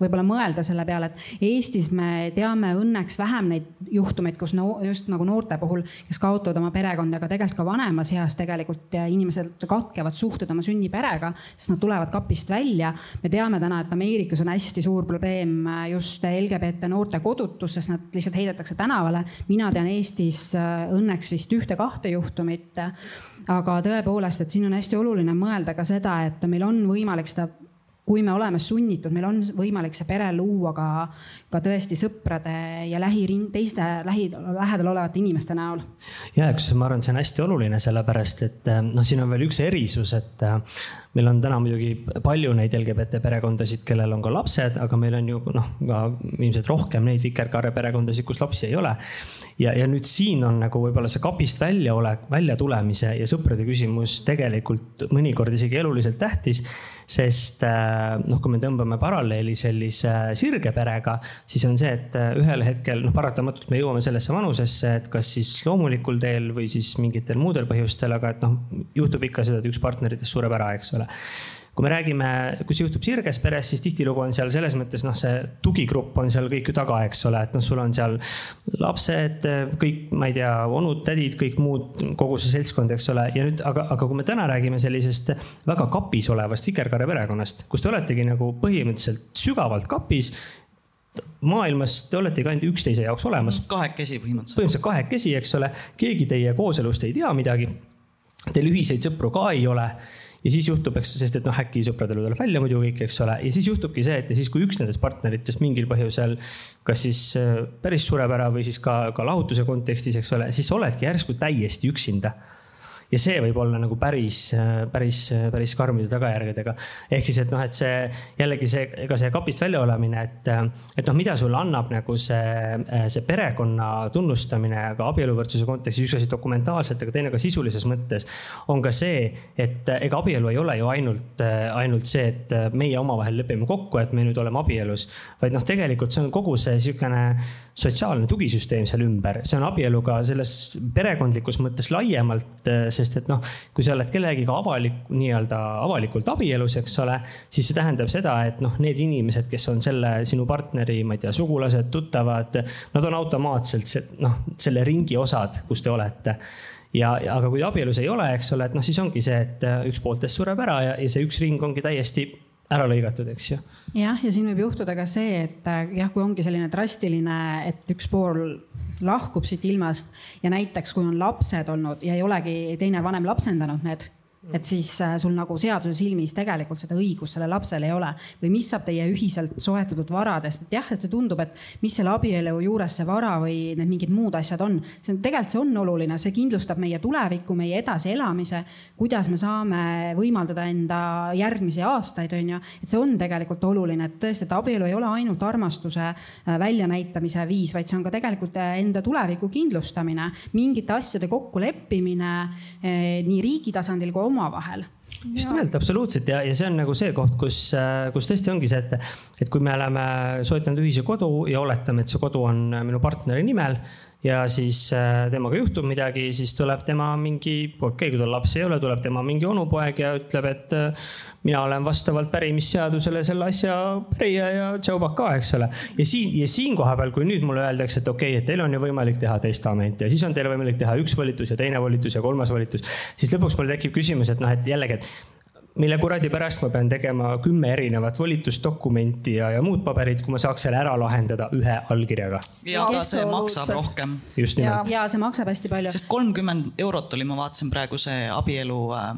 C: võib-olla mõelda selle peale, et Eestis me teame õnneks vähem neid juhtumeid, kus no, just nagu noorte puhul, kes kaotavad oma perekonda, aga tegelikult ka vanemas eas tegelikult inimesed katkevad suhted oma sünniperega, sest nad tulevad kapist välja. me teame täna, et Ameerikas on hästi suur probleem just LGBT noorte kodutus, sest nad lihtsalt heidetakse tänavale. mina tean Eestis äh, õnneks vist ühte-kahte juhtumit aga tõepoolest, et siin on hästi oluline mõelda ka seda, et meil on võimalik seda kui me oleme sunnitud, meil on võimalik see pere luua ka, ka tõesti sõprade ja lähiring, teiste lähi, lähedal olevate inimeste näol.
D: ja, eks ma arvan, et see on hästi oluline, sellepärast et noh, siin on veel üks erisus, et meil on täna muidugi palju neid LGBT perekondasid, kellel on ka lapsed, aga meil on ju noh, ka ilmselt rohkem neid vikerkaare perekondasid, kus lapsi ei ole. ja, ja nüüd siin on nagu võib-olla see kapist väljaolek, väljatulemise ja sõprade küsimus tegelikult mõnikord isegi eluliselt tähtis. sest äh, noh, kui me tõmbame paralleeli sellise sirge perega, siis on see, et äh, ühel hetkel noh, paratamatult me jõuame sellesse vanusesse, et kas siis loomulikul teel või siis mingitel muudel põhjustel, aga et noh, juhtub ikka seda, et üks partneritest sureb ära, eks ole kui me räägime, kui see juhtub sirges peres, siis tihtilugu on seal selles mõttes noh, see tugigrupp on seal kõik ju taga, eks ole, et noh, sul on seal lapsed, kõik, ma ei tea, onud, tädid, kõik muud, kogu see seltskond, eks ole. ja nüüd, aga, aga kui me täna räägime sellisest väga kapis olevast vikerkaare perekonnast, kus te oletegi nagu põhimõtteliselt sügavalt kapis maailmas te oletegi ainult üksteise jaoks olemas.
A: kahekesi põhimõtteliselt.
D: põhimõtteliselt kahekesi, eks ole, keegi teie kooselust ei tea midagi. Teil ühiseid sõpru ka ei ole ja siis juhtub, eks, sest et noh, äkki sõpradel tuleb välja muidu kõik, eks ole, ja siis juhtubki see, et ja siis, kui üks nendest partneritest mingil põhjusel kas siis äh, päris sureb ära või siis ka, ka lahutuse kontekstis, eks ole, siis oledki järsku täiesti üksinda ja see võib olla nagu päris, päris, päris karmide tagajärgedega. ehk siis, et noh, et see jällegi see, ega see kapist välja olemine, et, et noh, mida sulle annab nagu see, see perekonna tunnustamine ka abieluvõrdsuse kontekstis, üks asi dokumentaalselt, aga teine ka sisulises mõttes. on ka see, et ega abielu ei ole ju ainult, ainult see, et meie omavahel lepime kokku, et me nüüd oleme abielus. vaid noh, tegelikult see on kogu see sihukene sotsiaalne tugisüsteem seal ümber, see on abielu ka selles perekondlikus mõttes laiemalt sest et noh, kui sa oled kellegiga avalik, nii-öelda avalikult abielus, eks ole, siis see tähendab seda, et noh, need inimesed, kes on selle sinu partneri, ma ei tea, sugulased, tuttavad, nad on automaatselt see, noh, selle ringi osad, kus te olete. Ja, aga kui abielus ei ole, eks ole, et noh, siis ongi see, et üks pooltest sureb ära ja, ja see üks ring ongi täiesti ära lõigatud, eks ju.
C: jah, ja siin võib juhtuda ka see, et jah, kui ongi selline drastiline, et üks pool lahkub siit ilmast ja näiteks kui on lapsed olnud ja ei olegi teine vanem lapsendanud need et siis äh, sul nagu seaduse silmis tegelikult seda õigust sellel lapsel ei ole. Või mis saab teie ühiselt soetatud varadest, et jah, et see tundub, et mis selle abielu juures see vara või need mingid muud asjad on. see on tegelikult, see on oluline, see kindlustab meie tulevikku, meie edasielamise, kuidas me saame võimaldada enda järgmisi aastaid, on ju. et see on tegelikult oluline, et tõesti, et abielu ei ole ainult armastuse äh, väljanäitamise viis, vaid see on ka tegelikult äh, enda tuleviku kindlustamine, mingite asjade kokkuleppimine nii riigi tasandil kui omavahel
D: just nimelt, absoluutselt ja, ja see on nagu see koht, kus, äh, kus tõesti ongi see, et, et kui me oleme soetanud ühise kodu ja oletame, et see kodu on minu partneri nimel ja siis äh, temaga juhtub midagi, siis tuleb tema mingi, okei okay,, kui tal lapsi ei ole, tuleb tema mingi onupoeg ja ütleb, et äh, mina olen vastavalt pärimisseadusele selle asja pärija ja tšaubaka, eks ole. ja siin, ja siin koha peal, kui nüüd mulle öeldakse, et okei okay,, et teil on ju võimalik teha testament ja siis on teil võimalik teha üks volitus ja teine volitus ja kolmas volitus, siis lõpuks mul tekib küsimus, et noh, et jällegi, et mille kuradi pärast ma pean tegema kümme erinevat volitusdokumenti ja, ja muud paberit, kui ma saaks selle ära lahendada ühe allkirjaga.
A: ja aga see maksab rohkem.
D: just nimelt.
C: ja see maksab hästi palju.
A: sest kolmkümmend eurot oli, ma vaatasin praegu see abielu äh,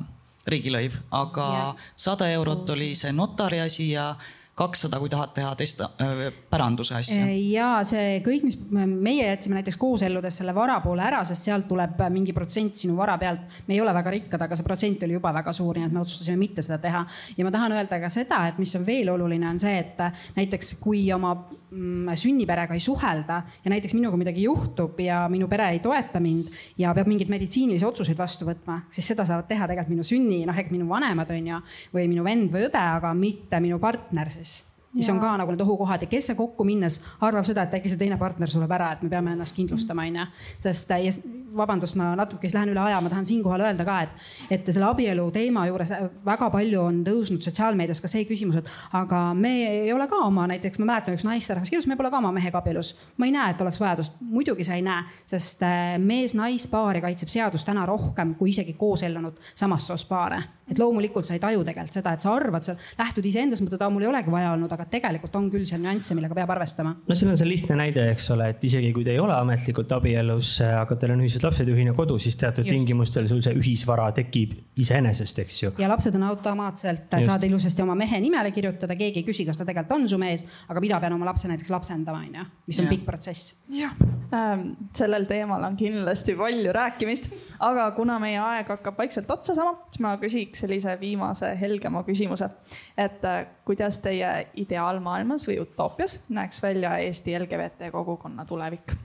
A: riigilõiv, aga sada eurot oli see notari asi ja kakssada, kui tahad teha testa-, äh, päranduse asja.
C: Äh, ja see kõik, mis meie jätsime näiteks kooselludes selle vara poole ära, sest sealt tuleb mingi protsent sinu vara pealt. me ei ole väga rikkad, aga see protsent oli juba väga suur, nii et me otsustasime mitte seda teha. ja ma tahan öelda ka seda, et mis on veel oluline, on see, et näiteks kui oma mm, sünniperega ei suhelda ja näiteks minuga midagi juhtub ja minu pere ei toeta mind ja peab mingeid meditsiinilisi otsuseid vastu võtma, siis seda saavad teha tegelikult minu sünni, noh, ehk minu vanemad on ju, või minu vend või õde, aga mitte minu partner siis mis ja. on ka nagu need ohukohad ja kes see kokku minnes arvab seda, et äkki see teine partner sureb ära, et me peame ennast kindlustama, onju. sest ja vabandust, ma natuke siis lähen üle aja, ma tahan siinkohal öelda ka, et, et selle abielu teema juures väga palju on tõusnud sotsiaalmeedias ka see küsimus, et aga me ei ole ka oma, näiteks ma mäletan, üks naisterahvas kirjutas, me pole ka oma mehega abielus. ma ei näe, et oleks vajadust, muidugi sa ei näe, sest äh, mees-naispaari kaitseb seadus täna rohkem kui isegi koos elanud samast soost paare. et loomulikult sa ei taju tegelikult seda, et sa arvad, sa lähtud iseendast, mõtled, aa mul ei olegi vaja olnud, aga tegelikult on küll seal nüansse, millega peab arvestama.
D: no seal on see lihtne näide, eks ole, et isegi kui te ei ole ametlikult abielus, aga teil on ühised lapsed ja ühine kodu, siis teatud Just. tingimustel sul see ühisvara tekib iseenesest, eks ju.
C: ja lapsed on automaatselt, saad ilusasti oma mehe nimele kirjutada, keegi ei küsi, kas ta tegelikult on su mees, aga mina pean oma lapse näiteks lapsendama, onju, mis on ja. pikk protsess.
B: jah ähm,, sellel teemal on kindlasti palju rääkimist, aga kuna meie aeg hakkab vaikselt otsa saama, siis ma küsiks sellise viimase helgema küsimuse. et äh, kuidas teie ideaalmaailmas või utoopias näeks välja Eesti LGBT kogukonna tulevik?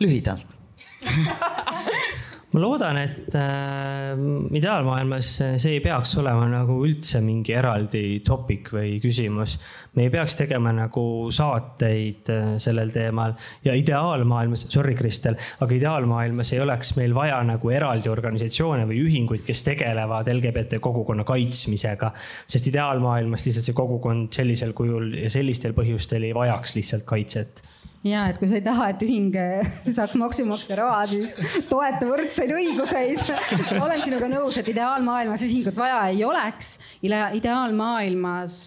A: lühidalt
D: ma loodan, et äh, ideaalmaailmas see ei peaks olema nagu üldse mingi eraldi topic või küsimus. me ei peaks tegema nagu saateid äh, sellel teemal ja ideaalmaailmas, sorry, Kristel, aga ideaalmaailmas ei oleks meil vaja nagu eraldi organisatsioone või ühinguid, kes tegelevad LGBT kogukonna kaitsmisega. sest ideaalmaailmas lihtsalt see kogukond sellisel kujul ja sellistel põhjustel ei vajaks lihtsalt kaitset
C: ja et kui sa ei taha, et ühing eh, saaks maksumaksja raha, siis toeta võrdseid õiguseid olen sinuga nõus, et ideaalmaailmas ühingut vaja ei oleks. ideaalmaailmas,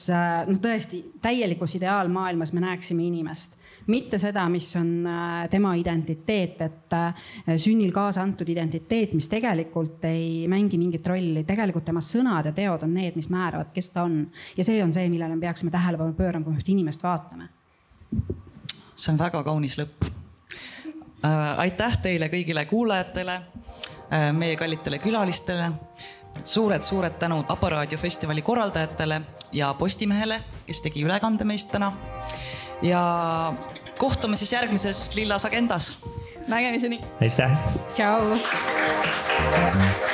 C: noh tõesti täielikus ideaalmaailmas me näeksime inimest mitte seda, mis on eh, tema identiteet, et sünnil kaasa antud identiteet, mis tegelikult ei mängi mingit rolli, tegelikult tema sõnad ja teod on need, mis määravad, kes ta on. ja see on see, millele me peaksime tähelepanu pöörama, kui me üht inimest vaatame
A: see on väga kaunis lõpp. Äh, aitäh teile kõigile kuulajatele, äh, meie kallitele külalistele suured,. suured-suured tänud Aparaadio festivali korraldajatele ja Postimehele, kes tegi ülekande meist täna. ja kohtume siis järgmises Lillas Agendas.
B: nägemiseni.
D: aitäh.
C: tšau. thank you